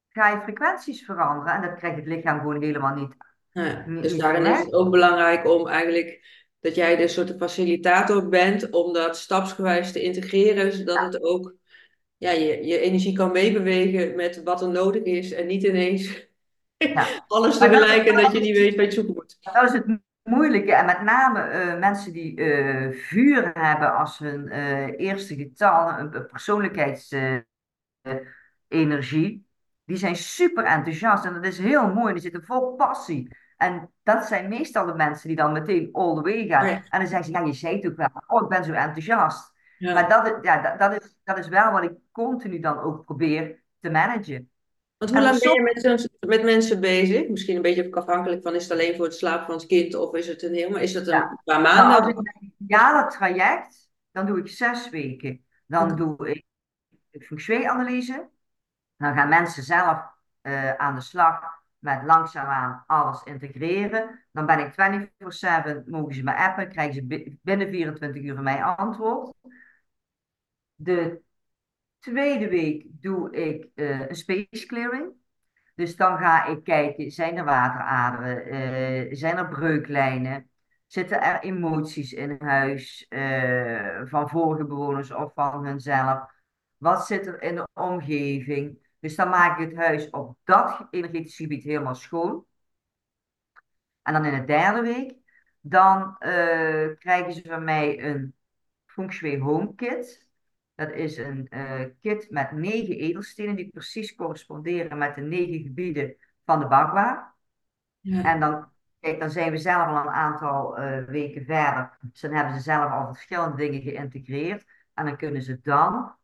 ga je frequenties veranderen. En dat krijgt het lichaam gewoon helemaal niet. Ja, dus daarin is het ook belangrijk om eigenlijk dat jij de soort facilitator bent om dat stapsgewijs te integreren, zodat Ja. het ook ja, je, je energie kan meebewegen met wat er nodig is en niet ineens Ja. alles tegelijk en dat je niet weet wat je zoeken moet. Dat is het moeilijke. En met name eh, mensen die eh, vuur hebben als hun eh, eerste getal, een, persoonlijkheidsenergie, die zijn super enthousiast. En dat is heel mooi. Die zitten vol passie. En dat zijn meestal de mensen die dan meteen all the way gaan. Oh ja. En dan zeggen ze, ja, je zei het ook wel, oh, ik ben zo enthousiast. Ja. Maar dat, ja, dat, dat, is, dat is wel wat ik continu dan ook probeer te managen. Want hoe lang ben je met, zo'n- met mensen bezig? Misschien een beetje afhankelijk van is het alleen voor het slapen van het kind of is het een heel, maar is het een Ja. paar Nou, maanden? als ik een ideale traject, dan doe ik zes weken. Dan doe ik de feng shui-analyse. Dan gaan mensen zelf eh, aan de slag met langzaamaan alles integreren. Dan ben ik 24/7, mogen ze me appen, krijgen ze bi- binnen 24 uur van mij antwoord. De tweede week doe ik eh, een space clearing. Dus dan ga ik kijken, zijn er wateraderen, eh, zijn er breuklijnen, zitten er emoties in huis eh, van vorige bewoners of van hunzelf? Wat zit er in de omgeving? Dus dan maak ik het huis op dat energetische gebied helemaal schoon. En dan in de derde week, dan krijgen ze van mij een Feng Shui Home Kit. Dat is een eh, kit met negen edelstenen die precies corresponderen met de negen gebieden van de Bagua. Ja. En dan, kijk, dan zijn we zelf al een aantal eh, weken verder. Dus dan hebben ze zelf al verschillende dingen geïntegreerd. En dan kunnen ze dan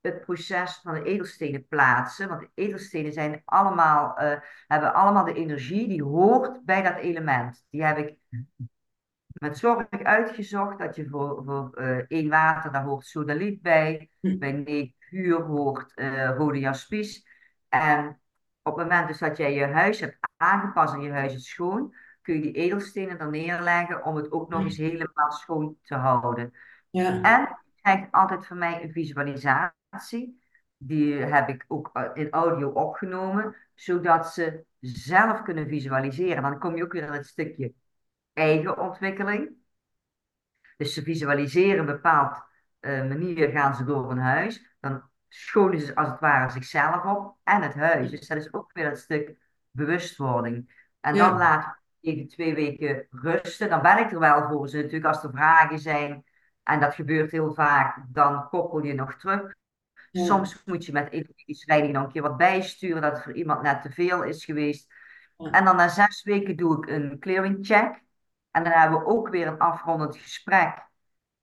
het proces van de edelstenen plaatsen. Want de edelstenen zijn allemaal, eh, hebben allemaal de energie die hoort bij dat element. Die heb ik met zorg uitgezocht dat je voor, voor eh, één water, daar hoort sodaliet bij. Hm. Bij negen vuur hoort eh, rode jaspies. En op het moment dus dat jij je huis hebt aangepast en je huis is schoon, kun je die edelstenen er neerleggen om het ook nog eens helemaal schoon te houden. Ja. En je krijgt altijd van mij een visualisatie. Die heb ik ook eh, in audio opgenomen, zodat ze zelf kunnen visualiseren. Dan kom je ook weer in het stukje eigen ontwikkeling. Dus ze visualiseren een bepaald eh, manier, gaan ze door een huis. Dan schonen ze als het ware zichzelf op en het huis. Dus dat is ook weer het stuk bewustwording. En Ja. dan laat ik even twee weken rusten. Dan ben ik er wel voor ze natuurlijk als er vragen zijn. En dat gebeurt heel vaak. Dan koppel je nog terug. Ja. Soms moet je met energetische leiding nog een keer wat bijsturen. Dat het voor iemand net te veel is geweest. Ja. En dan na zes weken doe ik een clearing check. En dan hebben we ook weer een afrondend gesprek.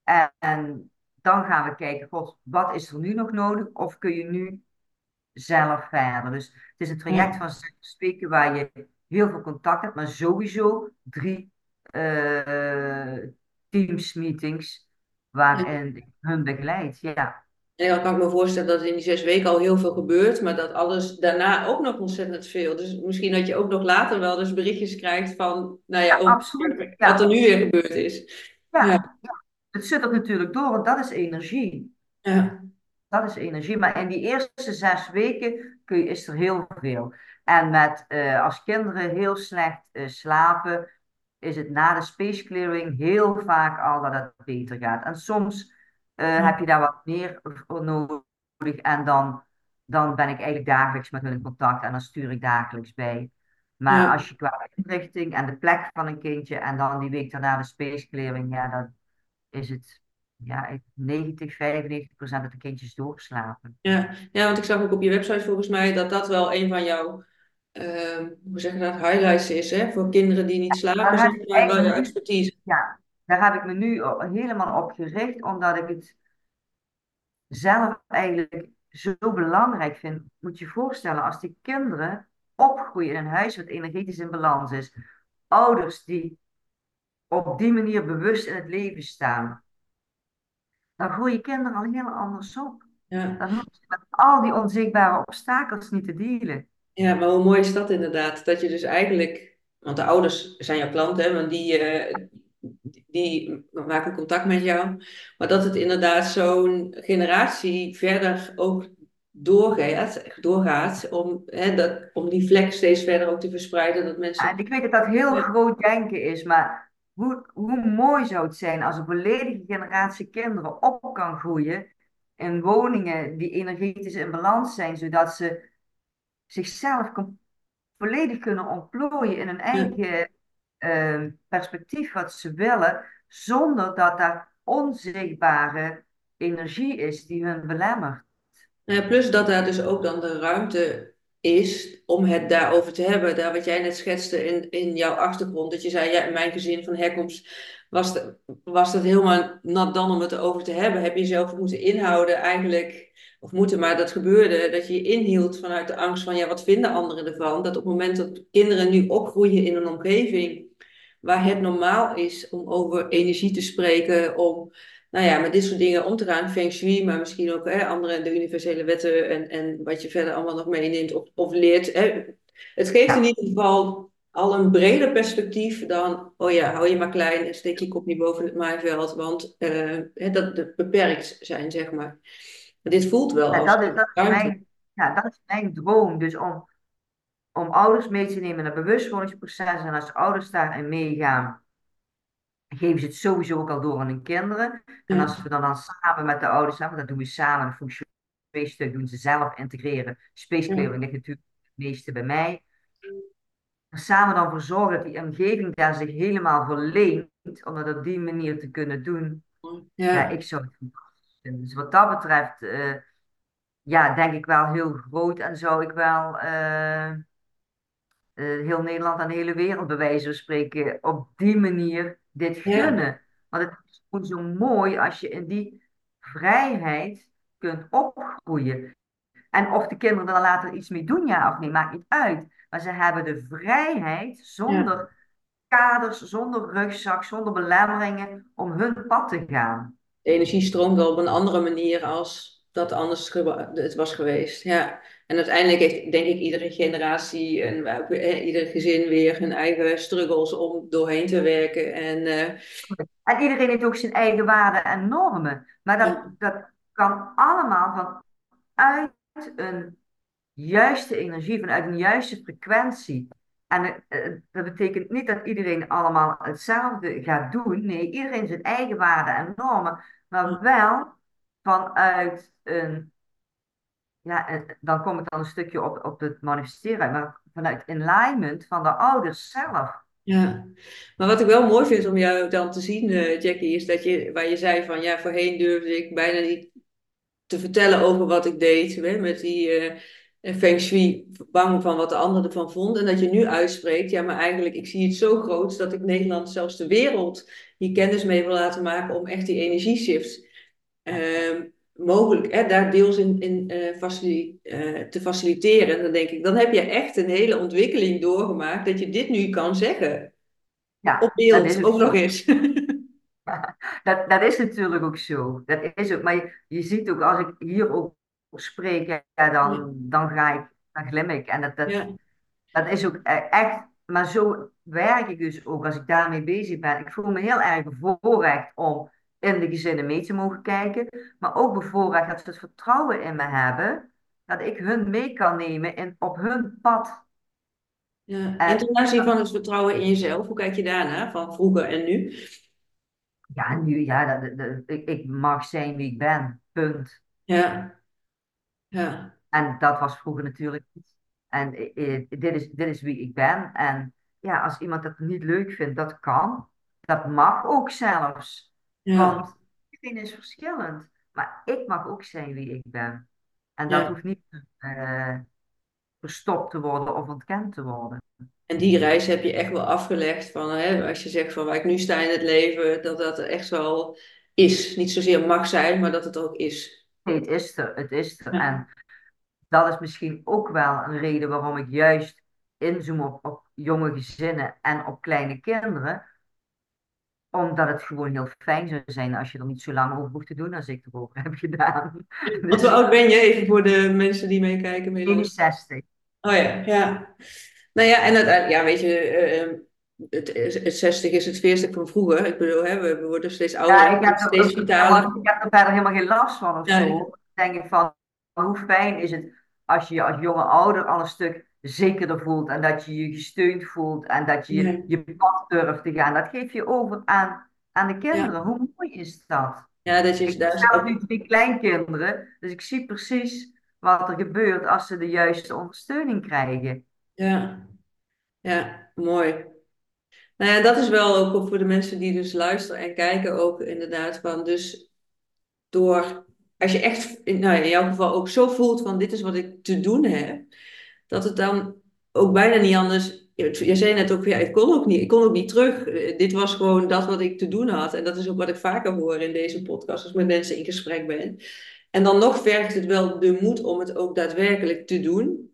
En, en dan gaan we kijken, god, wat is er nu nog nodig? Of kun je nu zelf verder? Dus het is een traject van zes weken waar je heel veel contact hebt, maar sowieso drie eh teams meetings waarin ik hun begeleid. Ja. En dan kan ik me voorstellen dat in die zes weken al heel veel gebeurt, maar dat alles daarna ook nog ontzettend veel. Dus misschien dat je ook nog later wel dus berichtjes krijgt van, nou ja, absoluut. Ja. wat er nu weer gebeurd is. Ja. Het zit er natuurlijk door, want dat is energie. Ja. dat is energie. Maar in die eerste zes weken kun je, is er heel veel. En met, eh, als kinderen heel slecht uh, slapen, is het na de space clearing heel vaak al dat het beter gaat. En soms uh, heb je daar wat meer voor nodig. En dan, dan ben ik eigenlijk dagelijks met hun in contact en dan stuur ik dagelijks bij. Maar Ja. als je qua inrichting en de plek van een kindje en dan die week daarna de space clearing, ja, dan is het ja, 90, 95 procent dat de kindjes doorslapen. Ja. ja, want ik zag ook op je website volgens mij dat dat wel een van jouw, ehm, hoe zeg je dat, highlights is, hè? Voor kinderen die niet slapen, heb ik maar, wel jouw expertise. ja, daar heb ik me nu helemaal op gericht, omdat ik het zelf eigenlijk zo belangrijk vind. Moet je je voorstellen, als die kinderen opgroeien in een huis wat energetisch in balans is, ouders die op die manier bewust in het leven staan, dan groeien kinderen al heel anders op. Ja. Dan hoeven ze met al die onzichtbare obstakels niet te dealen. Ja, maar hoe mooi is dat inderdaad? Dat je dus eigenlijk, want de ouders zijn jouw klant, hè, want die, eh, die maken contact met jou. Maar dat het inderdaad zo'n generatie verder ook doorgaat, doorgaat om, hè, dat, om die vlek steeds verder ook te verspreiden. Dat Ja, mensen. En ik weet dat dat heel Ja, groot denken is, maar hoe, hoe mooi zou het zijn als een volledige generatie kinderen op kan groeien in woningen die energetisch in balans zijn, zodat ze zichzelf volledig kunnen ontplooien in hun ja. eigen ehm, perspectief wat ze willen, zonder dat daar onzichtbare energie is die hun belemmert. Plus dat daar dus ook dan de ruimte is om het daarover te hebben. Daar wat jij net schetste in, in jouw achtergrond. Dat je zei, ja, in mijn gezin van herkomst was, was dat helemaal nat dan om het erover te hebben. Heb je jezelf moeten inhouden eigenlijk. Of moeten, maar dat gebeurde. Dat je je inhield vanuit de angst van, ja, wat vinden anderen ervan? Dat op het moment dat kinderen nu opgroeien in een omgeving waar het normaal is om over energie te spreken, om nou ja, met dit soort dingen om te gaan, feng shui, maar misschien ook hè, andere, de universele wetten en, en wat je verder allemaal nog meeneemt of, of leert. Hè. Het geeft in ieder geval al een breder perspectief dan, oh ja, hou je maar klein en steek je kop niet boven het maaiveld, want eh, dat, dat beperkt zijn, zeg maar. Maar dit voelt wel ja, als dat is, dat is mijn, ja, dat is mijn droom. Dus om, om ouders mee te nemen in het bewustwordingsproces. En als ouders daarin meegaan, geven ze het sowieso ook al door aan hun kinderen. En als we dan, dan samen met de ouders, want dat doen we samen, een functioneel doen ze zelf integreren. Space clearing ligt natuurlijk het meeste bij mij. En samen dan voor zorgen dat die omgeving daar zich helemaal verleent, om dat op die manier te kunnen doen. Ja, ja, ik zou het fantastisch vinden. Dus wat dat betreft, eh, ja, denk ik wel heel groot en zou ik wel... eh, eh, heel Nederland en de hele wereld, bij wijze van spreken, op die manier dit ja, gunnen. Want het is gewoon zo mooi als je in die vrijheid kunt opgroeien. En of de kinderen er dan later iets mee doen, ja of nee, maakt niet uit. Maar ze hebben de vrijheid ja. zonder kaders, zonder rugzak, zonder belemmeringen om hun pad te gaan. de energie stroomt wel op een andere manier als dat anders het was geweest. Ja. En uiteindelijk heeft, denk ik, iedere generatie en ook eh, ieder gezin weer hun eigen struggles om doorheen te werken. En eh, En iedereen heeft ook zijn eigen waarden en normen. Maar dat, ja, dat kan allemaal vanuit een juiste energie, vanuit een juiste frequentie. En eh, dat betekent niet dat iedereen allemaal hetzelfde gaat doen. Nee, iedereen zijn eigen waarden en normen, maar wel vanuit een, ja, eh, dan kom ik dan een stukje op, op het manifesteren, maar vanuit alignment van de ouders zelf. ja. Maar wat ik wel mooi vind om jou dan te zien, eh, Jackie, is dat je, waar je zei van ja, voorheen durfde ik bijna niet te vertellen over wat ik deed, hè, met die eh, feng shui, bang van wat de ander ervan vond. En dat je nu uitspreekt, ja, maar eigenlijk, ik zie het zo groot dat ik Nederland, zelfs de wereld, hier kennis mee wil laten maken om echt die energieshift ehm, mogelijk, hè, daar deels in, in eh, facili- eh, te faciliteren. En dan denk ik, dan heb je echt een hele ontwikkeling doorgemaakt dat je dit nu kan zeggen. Op Ja, is beeld, ook nog eens. Dat, dat is natuurlijk ook zo. Dat is ook, maar je, je ziet ook als ik hier ook spreek, ja, dan, dan ga ik, dan glim ik. En dat, dat, ja, dat is ook e- echt, maar zo werk ik dus ook als ik daarmee bezig ben. Ik voel me heel erg bevoorrecht om in de gezinnen mee te mogen kijken, maar ook bevoorrecht dat ze het vertrouwen in me hebben, dat ik hun mee kan nemen in, op hun pad. Ja. En ten aanzien van het vertrouwen in jezelf, hoe kijk je daarna, van vroeger en nu? Ja, nu, ja, dat, dat, ik, ik mag zijn wie ik ben, punt. Ja, ja. En dat was vroeger natuurlijk niet. En dit, is, dit is wie ik ben. En ja, als iemand dat niet leuk vindt, dat kan. Dat mag ook zelfs. Ja. Want iedereen is verschillend. Maar ik mag ook zijn wie ik ben. En dat Ja. hoeft niet eh, verstopt te worden of ontkend te worden. En die reis heb je echt wel afgelegd van, hè, als je zegt van waar ik nu sta in het leven, dat dat echt wel is. Niet zozeer mag zijn, maar dat het ook is. Nee, het is er, het is er. Ja. En dat is misschien ook wel een reden waarom ik juist inzoom op, op jonge gezinnen en op kleine kinderen. Omdat het gewoon heel fijn zou zijn als je er niet zo lang over hoeft te doen als ik erover heb gedaan. Want Dus hoe oud ben je? Even voor de mensen die meekijken. Middels. 61. Oh ja, ja. Nou ja, en uiteindelijk, ja, weet je, eh, eh, het, het 60 is het veerstuk van vroeger. Ik bedoel, hè, we, worden steeds ouder, Ja, ik heb, er, steeds ik, vitaler. ik heb er verder helemaal geen last van of Ja, zo. ja. Dan denk ik van, hoe fijn is het als je je als jonge ouder al een stuk zekerder voelt en dat je je gesteund voelt en dat je Ja. je pad durft te gaan. Dat geef je over aan, aan de kinderen. Hoe mooi is dat? Ja, dat je Ik ook nu twee kleinkinderen, dus ik zie precies wat er gebeurt als ze de juiste ondersteuning krijgen. Ja, ja, mooi. Nou ja, dat is wel ook voor de mensen die dus luisteren en kijken ook inderdaad van dus door, als je echt, nou in jouw geval ook zo voelt van dit is wat ik te doen heb, dat het dan ook bijna niet anders, je zei net ook, ja, ik kon ook niet, ik kon ook niet terug. Eh, Dit was gewoon dat wat ik te doen had en dat is ook wat ik vaker hoor in deze podcast als ik met mensen in gesprek ben. En dan nog vergt het wel de moed om het ook daadwerkelijk te doen.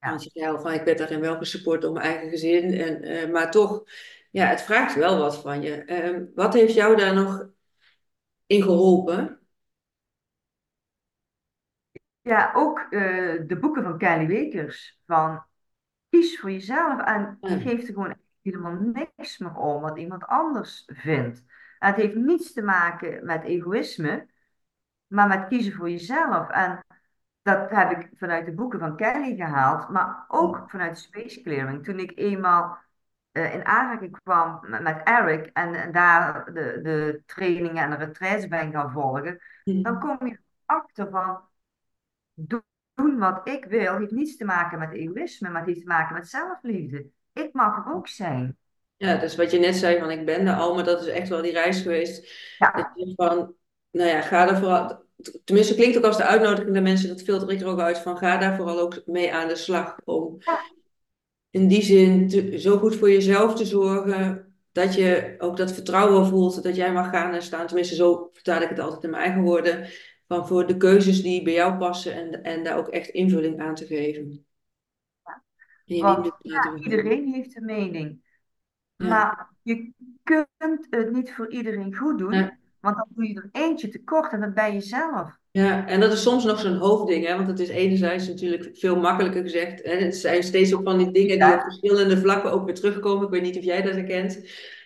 Ja. Want je zei van, ik werd daarin wel gesupport door mijn eigen gezin. En, eh, maar toch, ja, het vraagt wel wat van je. Ehm, wat heeft jou daar nog in geholpen? Ja, ook eh, de boeken van Kelly Wekers. Van kies voor jezelf en geef er gewoon helemaal niks meer om wat iemand anders vindt. En het heeft niets te maken met egoïsme, maar met kiezen voor jezelf. En dat heb ik vanuit de boeken van Kelly gehaald, maar ook vanuit Space Clearing. Toen ik eenmaal eh, in aanraking kwam met, met Eric en, en daar de, de trainingen en de retraites ben gaan volgen, dan kom je achter van doen wat ik wil, heeft niets te maken met egoïsme, maar het heeft te maken met zelfliefde. Ik mag er ook zijn. Ja, dus wat je net zei van, ik ben er al, maar dat is echt wel die reis geweest. Dat Ja, je van, nou ja, ga er vooral... Tenminste, klinkt ook als de uitnodiging naar mensen, dat filter ik er ook uit van, ga daar vooral ook mee aan de slag. Om ja, in die zin te- zo goed voor jezelf te zorgen dat je ook dat vertrouwen voelt dat jij mag gaan en staan. Tenminste, zo vertaal ik het altijd in mijn eigen woorden. Van voor de keuzes die bij jou passen en, en daar ook echt invulling aan te geven. Want ja, beïnvloeden. iedereen heeft een mening. Ja, Maar je kunt het niet voor iedereen goed doen, ja, want dan doe je er eentje tekort en dat ben je zelf. ja. En dat is soms nog zo'n hoofdding, hè? Want het is enerzijds natuurlijk veel makkelijker gezegd. Hè? Het zijn steeds ook van die dingen die op verschillende vlakken ook weer terugkomen. Ik weet niet of jij dat herkent.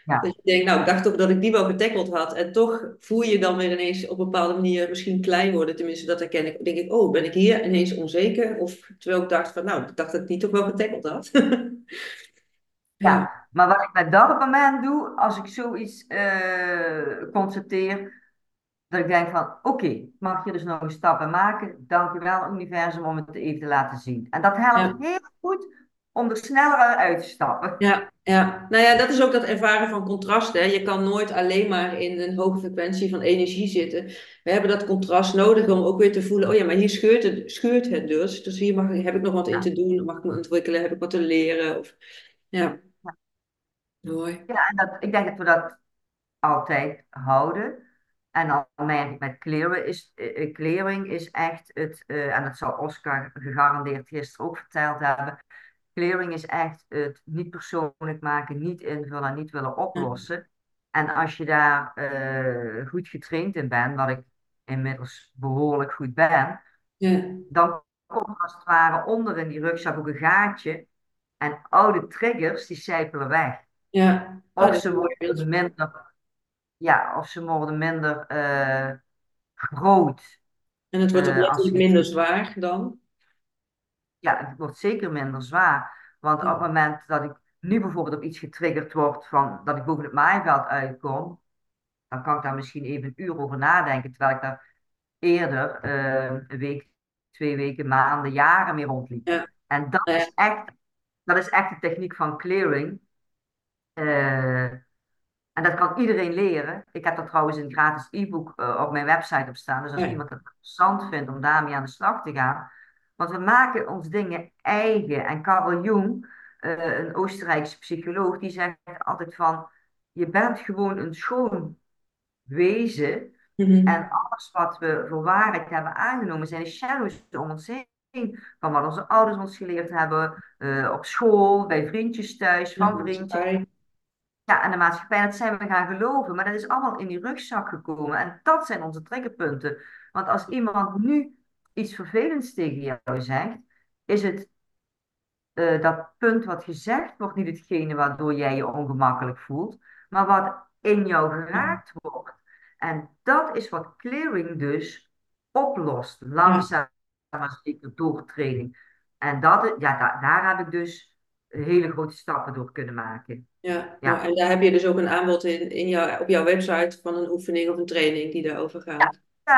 Ja, Dat je denkt, nou, ik dacht ook dat ik die wel getackled had. En toch voel je dan weer ineens op een bepaalde manier misschien klein worden. Tenminste, dat herken ik. Denk ik, oh, ben ik hier ineens onzeker? Of terwijl ik dacht van, nou, ik dacht dat ik die toch wel getackled had. Ja. Maar wat ik met dat moment doe, als ik zoiets eh constateer, dat ik denk van, oké, mag je dus nog een stap in maken. Dank je wel, universum, om het even te laten zien. En dat helpt ja. heel goed om er sneller uit te stappen. Ja, ja. Nou ja, dat is ook dat ervaren van contrast. Hè. Je kan nooit alleen maar in een hoge frequentie van energie zitten. We hebben dat contrast nodig om ook weer te voelen, oh ja, maar hier scheurt het, schuurt het dus. Dus hier mag, heb ik nog wat in te doen, mag ik me ontwikkelen, heb ik wat te leren. Of, ja, ja. mooi. Ja, en dat, ik denk dat we dat altijd houden. En merk ik met kleren is, eh, eh, clearing is echt het, eh, en dat zal Oscar gegarandeerd gisteren ook verteld hebben. Clearing is echt het niet persoonlijk maken, niet invullen, niet willen Ja, oplossen. En als je daar eh, goed getraind in bent, wat ik inmiddels behoorlijk goed ben, ja, dan komt als het ware onder in die rugzak ook een gaatje. En oude triggers, die sijpelen weg. ja. Of ze worden minder ja, of ze worden minder eh, groot. En het wordt ook eh, minder zwaar dan. Ja, het wordt zeker minder zwaar. Want op het moment dat ik nu bijvoorbeeld op iets getriggerd word van dat ik boven het maaiveld uitkom, dan kan ik daar misschien even een uur over nadenken, terwijl ik daar eerder eh, een week, twee weken, maanden, jaren mee rondliep. ja, En dat is echt, dat is echt de techniek van clearing. Eh, en dat kan iedereen leren. Ik heb er trouwens een gratis e-book eh, op mijn website op staan. Dus als ja, iemand het interessant vindt om daarmee aan de slag te gaan. Want we maken ons dingen eigen. En Carl Jung, eh, een Oostenrijkse psycholoog, die zegt altijd van... Je bent gewoon een schoon wezen. mhm, En alles wat we voor waarheid hebben aangenomen zijn de shadows om ons heen. Van wat onze ouders ons geleerd hebben, eh, op school, bij vriendjes thuis, van vriendjes. Ja, en de maatschappij, dat zijn we gaan geloven. Maar dat is allemaal in die rugzak gekomen. En dat zijn onze triggerpunten. Want als iemand nu iets vervelends tegen jou zegt, is het eh, dat punt wat gezegd wordt niet hetgene waardoor jij je ongemakkelijk voelt, maar wat in jou geraakt wordt. En dat is wat clearing dus oplost, langzaam maar zeker door training. En dat, ja, da- daar heb ik dus hele grote stappen door kunnen maken. ja. Ja. En daar heb je dus ook een aanbod in, in jouw, op jouw website van een oefening of een training die daarover gaat. Ja,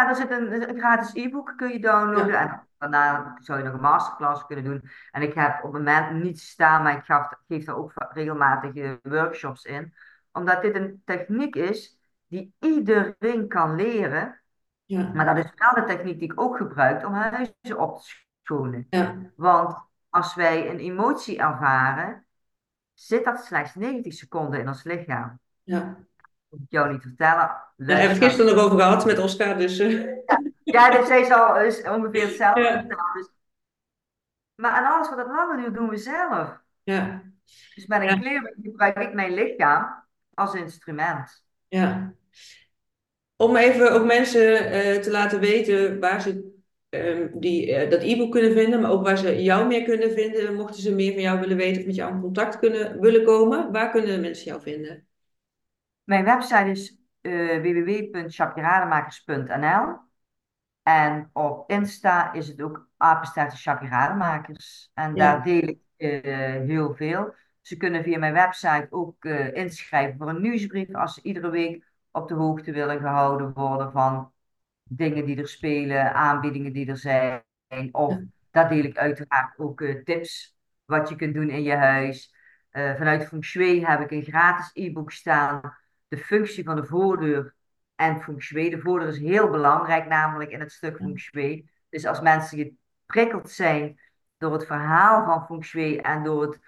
er zit een, een gratis e-book kun je downloaden. Ja, En daarna zou je nog een masterclass kunnen doen. En ik heb op het moment niet staan, maar ik gaf, geef daar ook regelmatig eh, workshops in. Omdat dit een techniek is die iedereen kan leren. ja, Maar dat is wel de techniek die ik ook gebruik om huizen op te schonen. ja, Want als wij een emotie ervaren, zit dat slechts 90 seconden in ons lichaam. ja. Moet ik jou niet vertellen. Daar hebben we het gisteren nog over gehad met Oscar, dus eh, Ja, dus zij zal is ongeveer hetzelfde ja, vertellen. Dus, maar aan alles wat het langer duurt, doen we zelf. ja, Dus met een ja, clearing gebruik ik mijn lichaam als instrument. ja. Om even ook mensen eh, te laten weten waar ze ehm, die, eh, dat e-book kunnen vinden, maar ook waar ze jou meer kunnen vinden, mochten ze meer van jou willen weten of met jou in contact kunnen, willen komen. Waar kunnen mensen jou vinden? Mijn website is uh, en op Insta is het ook apenstaartje Chakrademaakers. En daar Ja, deel ik uh, heel veel. Ze kunnen via mijn website ook uh, inschrijven voor een nieuwsbrief als ze iedere week op de hoogte willen gehouden worden van dingen die er spelen, aanbiedingen die er zijn. Of ja, daar deel ik uiteraard ook uh, tips wat je kunt doen in je huis. Vanuit Feng Shui heb ik een gratis e-book staan. De functie van de voordeur en Feng Shui. De voordeur is heel belangrijk, namelijk in het stuk Feng Shui. Dus als mensen geprikkeld zijn door het verhaal van Feng Shui en door het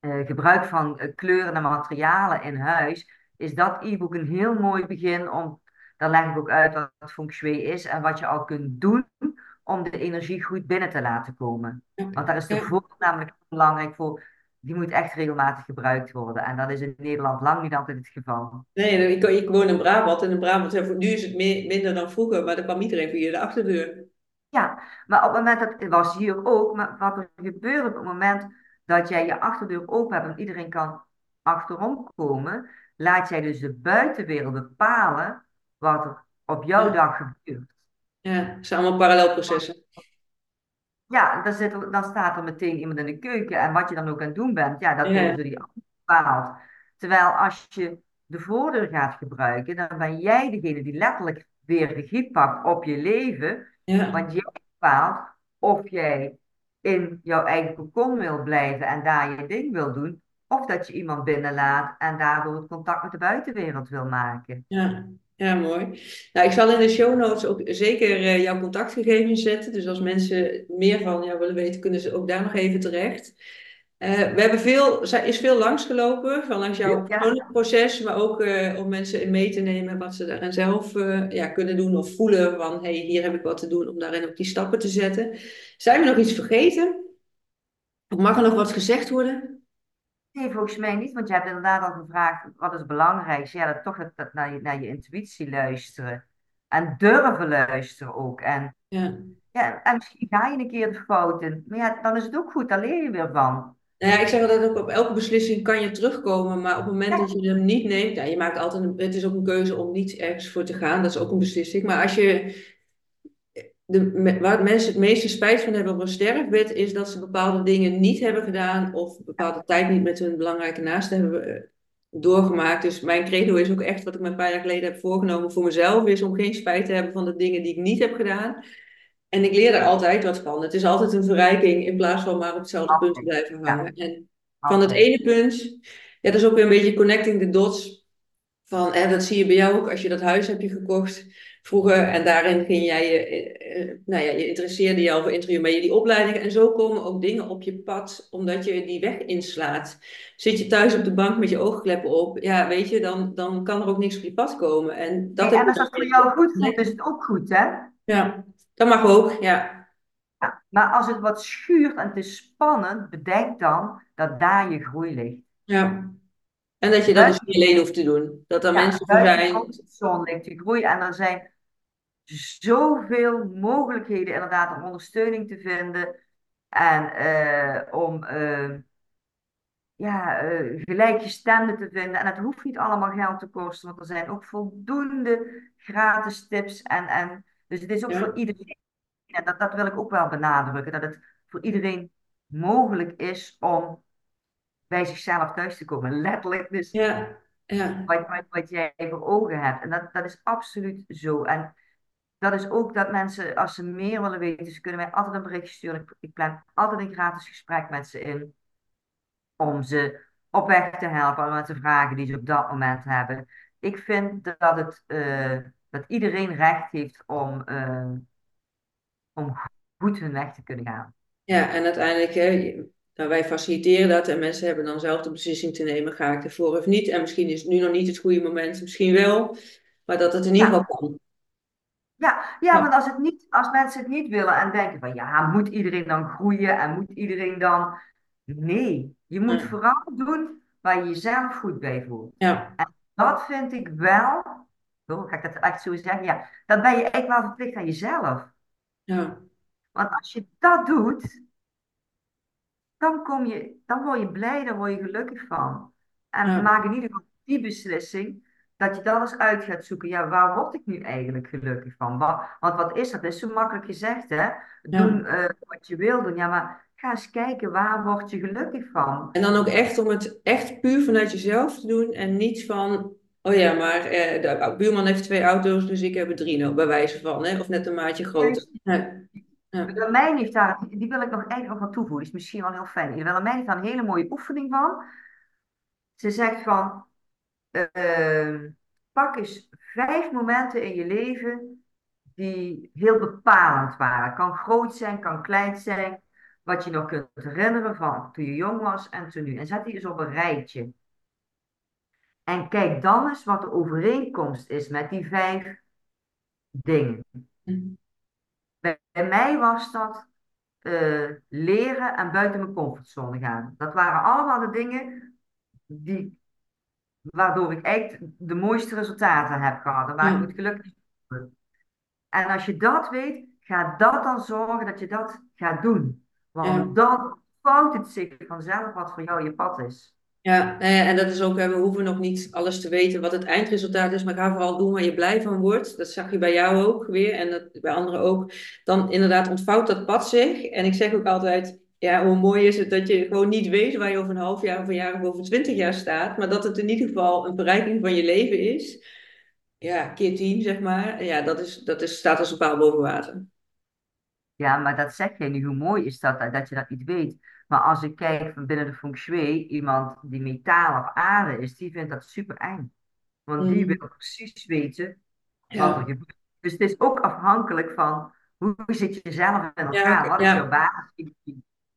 uh, gebruik van kleuren en materialen in huis, is dat e-book een heel mooi begin om dan leg ik ook uit wat feng shui is en wat je al kunt doen om de energie goed binnen te laten komen. Want daar is de ja. voordeel namelijk belangrijk voor. Die moet echt regelmatig gebruikt worden. En dat is in Nederland lang niet altijd het geval. Nee, ik, ik woon in Brabant en in Brabant, nu is het meer, minder dan vroeger, maar dan kwam iedereen via de achterdeur. Ja, maar op het moment dat, het was hier ook, maar wat er gebeurt op het moment dat jij je achterdeur open hebt en iedereen kan achterom komen, laat jij dus de buitenwereld bepalen wat er op jouw Ja, dag gebeurt. ja, het zijn allemaal parallelprocessen. Ja, dan, zit er, dan staat er meteen iemand in de keuken en wat je dan ook aan het doen bent, ja, dat Ja, door die ander bepaald. Terwijl als je de voordeur gaat gebruiken, dan ben jij degene die letterlijk weer regie pakt op je leven. ja, Want jij bepaalt of jij in jouw eigen cocon wil blijven en daar je ding wil doen. Of dat je iemand binnenlaat en daardoor het contact met de buitenwereld wil maken. ja, ja, mooi. Nou, ik zal in de show notes ook zeker eh, jouw contactgegevens zetten. Dus als mensen meer van jou willen weten, kunnen ze ook daar nog even terecht. Eh, we hebben veel, is veel langsgelopen, van langs jouw Ja, proces, maar ook eh, om mensen in mee te nemen wat ze daarin zelf ja, kunnen doen of voelen van, hey, hier heb ik wat te doen om daarin ook die stappen te zetten. Zijn we nog iets vergeten? Of mag er nog wat gezegd worden? Nee, volgens mij niet, want je hebt inderdaad al gevraagd wat is belangrijk. Ja, dat toch dat, dat naar, je, naar je intuïtie luisteren. En durven luisteren ook. En, Ja, ja, en misschien ga je een keer de fout in. Maar ja, dan is het ook goed, daar leer je weer van. Nou ja, ik zeg altijd ook op elke beslissing kan je terugkomen, maar op het moment dat je hem niet neemt, ja, je maakt altijd een, het is ook een keuze om niet ergens voor te gaan, dat is ook een beslissing. Maar als je de, waar mensen het meeste spijt van hebben op een sterfbed, is dat ze bepaalde dingen niet hebben gedaan of bepaalde tijd niet met hun belangrijke naasten hebben eh, doorgemaakt. Dus mijn credo is ook echt wat ik me een paar jaar geleden heb voorgenomen voor mezelf, is om geen spijt te hebben van de dingen die ik niet heb gedaan. En ik leer er altijd wat van. Het is altijd een verrijking in plaats van maar op hetzelfde punt te blijven hangen. En van het ene punt, ja, dat is ook weer een beetje connecting the dots. Van, hè, dat zie je bij jou ook als je dat huis hebt je gekocht vroeger en daarin ging jij je, eh, eh, nou ja, je interesseerde je al voor interieur, maar je die opleidingen en zo komen ook dingen op je pad omdat je die weg inslaat. Zit je thuis op de bank met je oogkleppen op, ja, weet je, dan, dan kan er ook niks op je pad komen. En dat en als dat voor jou goed voelt, is het ook goed, hè? Ja, dat mag ook, ja. Ja. Maar als het wat schuurt en het is spannend, bedenk dan dat daar je groei ligt. Ja. En dat je dat dus niet alleen hoeft te doen. Dat er ja, mensen voor zijn. comfortzone ligt je groei. En er zijn zoveel mogelijkheden inderdaad om ondersteuning te vinden. En eh, om eh, ja, gelijkgestemden te vinden. En het hoeft niet allemaal geld te kosten, want er zijn ook voldoende gratis tips. En, en, dus het is ook Ja, voor iedereen. En dat, dat wil ik ook wel benadrukken. Dat het voor iedereen mogelijk is om bij zichzelf thuis te komen. Letterlijk, dus ja, ja, wat, wat, wat jij voor ogen hebt. En dat, dat is absoluut zo. En dat is ook dat mensen, als ze meer willen weten, ze kunnen mij altijd een berichtje sturen. Ik, ik plan altijd een gratis gesprek met ze in om ze op weg te helpen met de vragen die ze op dat moment hebben. Ik vind dat, het, eh, dat iedereen recht heeft om, eh, om goed hun weg te kunnen gaan. ja. En uiteindelijk, hè, nou, wij faciliteren dat en mensen hebben dan zelf de beslissing te nemen, ga ik ervoor of niet. En misschien is het nu nog niet het goede moment, misschien wel, maar dat het in ieder Ja, geval kan. Ja, ja, want als, het niet, als mensen het niet willen en denken van ja, moet iedereen dan groeien en moet iedereen dan. Nee, je moet ja, vooral doen waar je jezelf goed bij voelt. ja, En dat vind ik wel, hoe ga ik dat echt zo zeggen? Ja, dat ben je echt wel verplicht aan jezelf. ja, Want als je dat doet, dan kom je, dan word je blij, dan word je gelukkig van. En ja, maak in ieder geval die beslissing dat je dan eens uit gaat zoeken. Ja, waar word ik nu eigenlijk gelukkig van? Wa- Want wat is dat? Dat is zo makkelijk gezegd, hè? ja. Doen eh, wat je wil doen. Ja, maar ga eens kijken, waar word je gelukkig van? En dan ook echt om het echt puur vanuit jezelf te doen en niet van, oh ja, maar eh, de buurman heeft twee auto's, dus ik heb er drie nou, bij wijze van, hè? Of net een maatje groter. Ja, ja, Willemijn heeft daar, die wil ik nog eigenlijk nog wat toevoegen. Is misschien wel heel fijn. Willemijn heeft daar een hele mooie oefening van. Ze zegt van, Ehm, pak eens vijf momenten in je leven die heel bepalend waren. Kan groot zijn, kan klein zijn. Wat je nog kunt herinneren van toen je jong was en toen nu. En zet die eens op een rijtje. En kijk dan eens wat de overeenkomst is met die vijf dingen. Bij, mij was dat eh, leren en buiten mijn comfortzone gaan. Dat waren allemaal de dingen die waardoor ik echt de mooiste resultaten heb gehad en waar ik het gelukkig ben. En als je dat weet, ga dat dan zorgen dat je dat gaat doen. Want dan vouwt het zich vanzelf wat voor jou je pad is. Ja, nou en dat is ook, we hoeven nog niet alles te weten wat het eindresultaat is, maar ga vooral doen waar je blij van wordt. Dat zag je bij jou ook weer en dat, bij anderen ook. Dan inderdaad ontvouwt dat pad zich. En ik zeg ook altijd, ja, hoe mooi is het dat je gewoon niet weet waar je over een half jaar of een jaar of over twintig jaar staat, maar dat het in ieder geval een bereiking van je leven is. Ja, keer tien, zeg maar. Ja, dat is, dat is, staat als een paal boven water. Ja, maar dat zeg jij nu. Hoe mooi is dat, dat je dat niet weet. Maar als ik kijk van binnen de feng shui, iemand die metaal of aarde is, die vindt dat super eng. Want die Mm. wil precies weten wat er Ja, gebeurt. Dus het is ook afhankelijk van hoe zit je zelf in ja, elkaar? Wat is jouw ja. basis?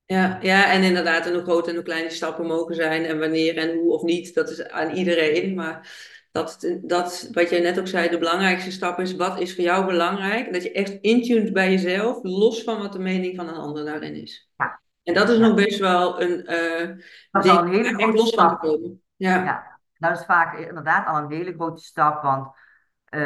Ja, ja, en inderdaad, en hoe groot en hoe klein die stappen mogen zijn en wanneer en hoe of niet, dat is aan iedereen. Maar dat, dat, wat jij net ook zei, de belangrijkste stap is, wat is voor jou belangrijk? Dat je echt intuned bij jezelf, los van wat de mening van een ander daarin is. Ja, En dat is nog best wel een uh, Dat is al een hele grote stap. komen. Ja, Ja, dat is vaak inderdaad al een hele grote stap, want eh,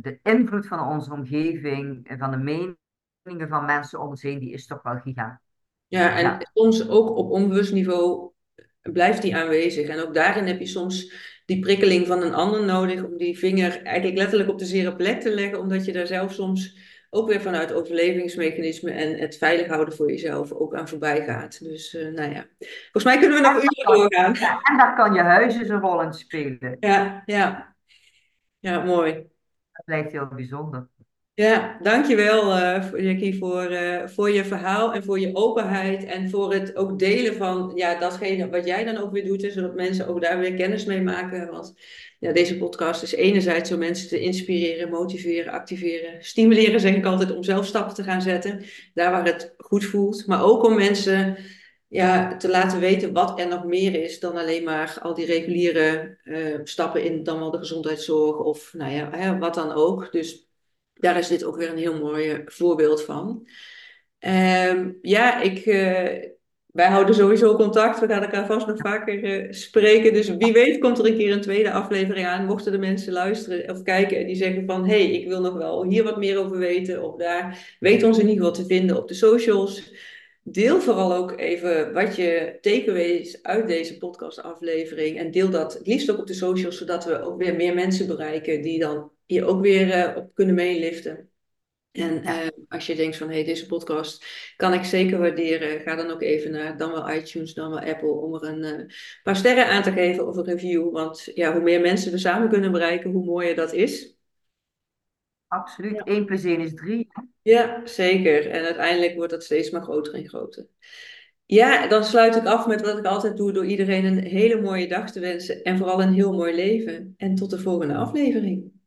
de invloed van onze omgeving en van de meningen van mensen om ons heen, die is toch wel gigantisch. Ja, en soms ook op onbewust niveau blijft die aanwezig. En ook daarin heb je soms die prikkeling van een ander nodig om die vinger eigenlijk letterlijk op de zere plek te leggen, omdat je daar zelf soms ook weer vanuit overlevingsmechanismen en het veilig houden voor jezelf ook aan voorbij gaat. Dus uh, nou ja, volgens mij kunnen we nog uren doorgaan. Ja, en daar kan je huis eens een rol in spelen. Ja, ja. Ja, mooi. Dat blijft heel bijzonder. Ja, dankjewel uh, Jackie voor, uh, voor je verhaal en voor je openheid en voor het ook delen van ja, datgene wat jij dan ook weer doet, zodat mensen ook daar weer kennis mee maken. Want ja, deze podcast is enerzijds om mensen te inspireren, motiveren, activeren, stimuleren, zeg ik altijd, om zelf stappen te gaan zetten, daar waar het goed voelt. Maar ook om mensen ja, te laten weten wat er nog meer is dan alleen maar al die reguliere uh, stappen in dan wel de gezondheidszorg of nou ja, hè, wat dan ook. Dus daar is dit ook weer een heel mooi voorbeeld van. Um, ja, ik, uh, wij houden sowieso contact. We gaan elkaar vast nog vaker uh, spreken. Dus wie weet komt er een keer een tweede aflevering aan. Mochten de mensen luisteren of kijken en die zeggen van... hé, hey, ik wil nog wel hier wat meer over weten. Of daar, weet ons in ieder geval te vinden op de socials. Deel vooral ook even wat je takeaways uit deze podcastaflevering. En deel dat het liefst ook op de socials, zodat we ook weer meer mensen bereiken die dan hier ook weer uh, op kunnen meeliften. En uh, als je denkt van, hé, hey, deze podcast kan ik zeker waarderen, ga dan ook even naar dan wel iTunes, dan wel Apple, om er een uh, paar sterren aan te geven of een review. Want ja, hoe meer mensen we samen kunnen bereiken, hoe mooier dat is. Absoluut, ja. 1 plus 1 is 3. Ja, zeker. En uiteindelijk wordt dat steeds maar groter en groter. Ja, dan sluit ik af met wat ik altijd doe, door iedereen een hele mooie dag te wensen en vooral een heel mooi leven. En tot de volgende aflevering.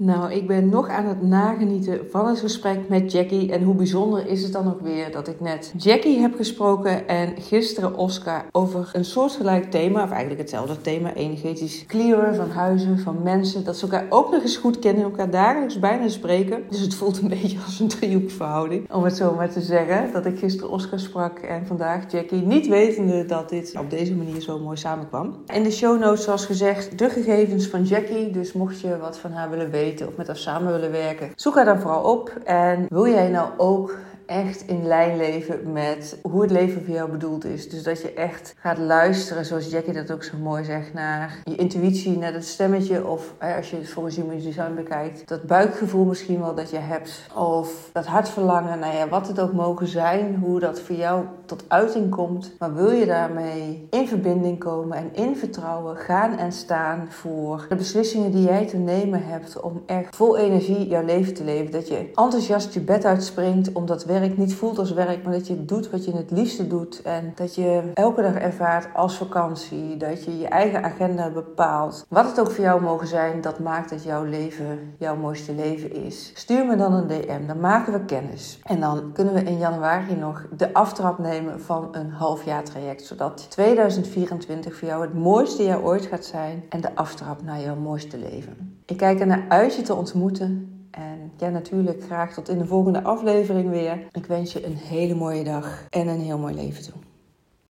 Nou, ik ben nog aan het nagenieten van het gesprek met Jackie. En hoe bijzonder is het dan ook weer dat ik net Jackie heb gesproken en gisteren Oscar over een soortgelijk thema, of eigenlijk hetzelfde thema, energetisch clearen van huizen, van mensen. Dat ze elkaar ook nog eens goed kennen, elkaar dagelijks bijna spreken. Dus het voelt een beetje als een driehoeksverhouding, om het zo maar te zeggen. Dat ik gisteren Oscar sprak en vandaag Jackie, niet wetende dat dit op deze manier zo mooi samenkwam. In de show notes, zoals gezegd, de gegevens van Jackie. Dus mocht je wat van haar willen weten of met haar samen willen werken, zoek haar dan vooral op. En wil jij nou ook echt in lijn leven met hoe het leven voor jou bedoeld is. Dus dat je echt gaat luisteren, zoals Jackie dat ook zo mooi zegt, naar je intuïtie, naar dat stemmetje. Of als je het volgens Human Design bekijkt, dat buikgevoel misschien wel dat je hebt. Of dat hartverlangen, nou ja, wat het ook mogen zijn, hoe dat voor jou tot uiting komt. Maar wil je daarmee in verbinding komen en in vertrouwen gaan en staan voor de beslissingen die jij te nemen hebt om echt vol energie jouw leven te leven. Dat je enthousiast je bed uitspringt om dat werk werk niet voelt als werk, maar dat je doet wat je het liefste doet. En dat je elke dag ervaart als vakantie. Dat je je eigen agenda bepaalt. Wat het ook voor jou mogen zijn, dat maakt dat jouw leven jouw mooiste leven is. Stuur me dan een DM, dan maken we kennis. En dan kunnen we in januari nog de aftrap nemen van een halfjaar traject. Zodat 2024 voor jou het mooiste jaar ooit gaat zijn. En de aftrap naar jouw mooiste leven. Ik kijk er naar uit je te ontmoeten. En ja, natuurlijk graag tot in de volgende aflevering weer. Ik wens je een hele mooie dag en een heel mooi leven toe.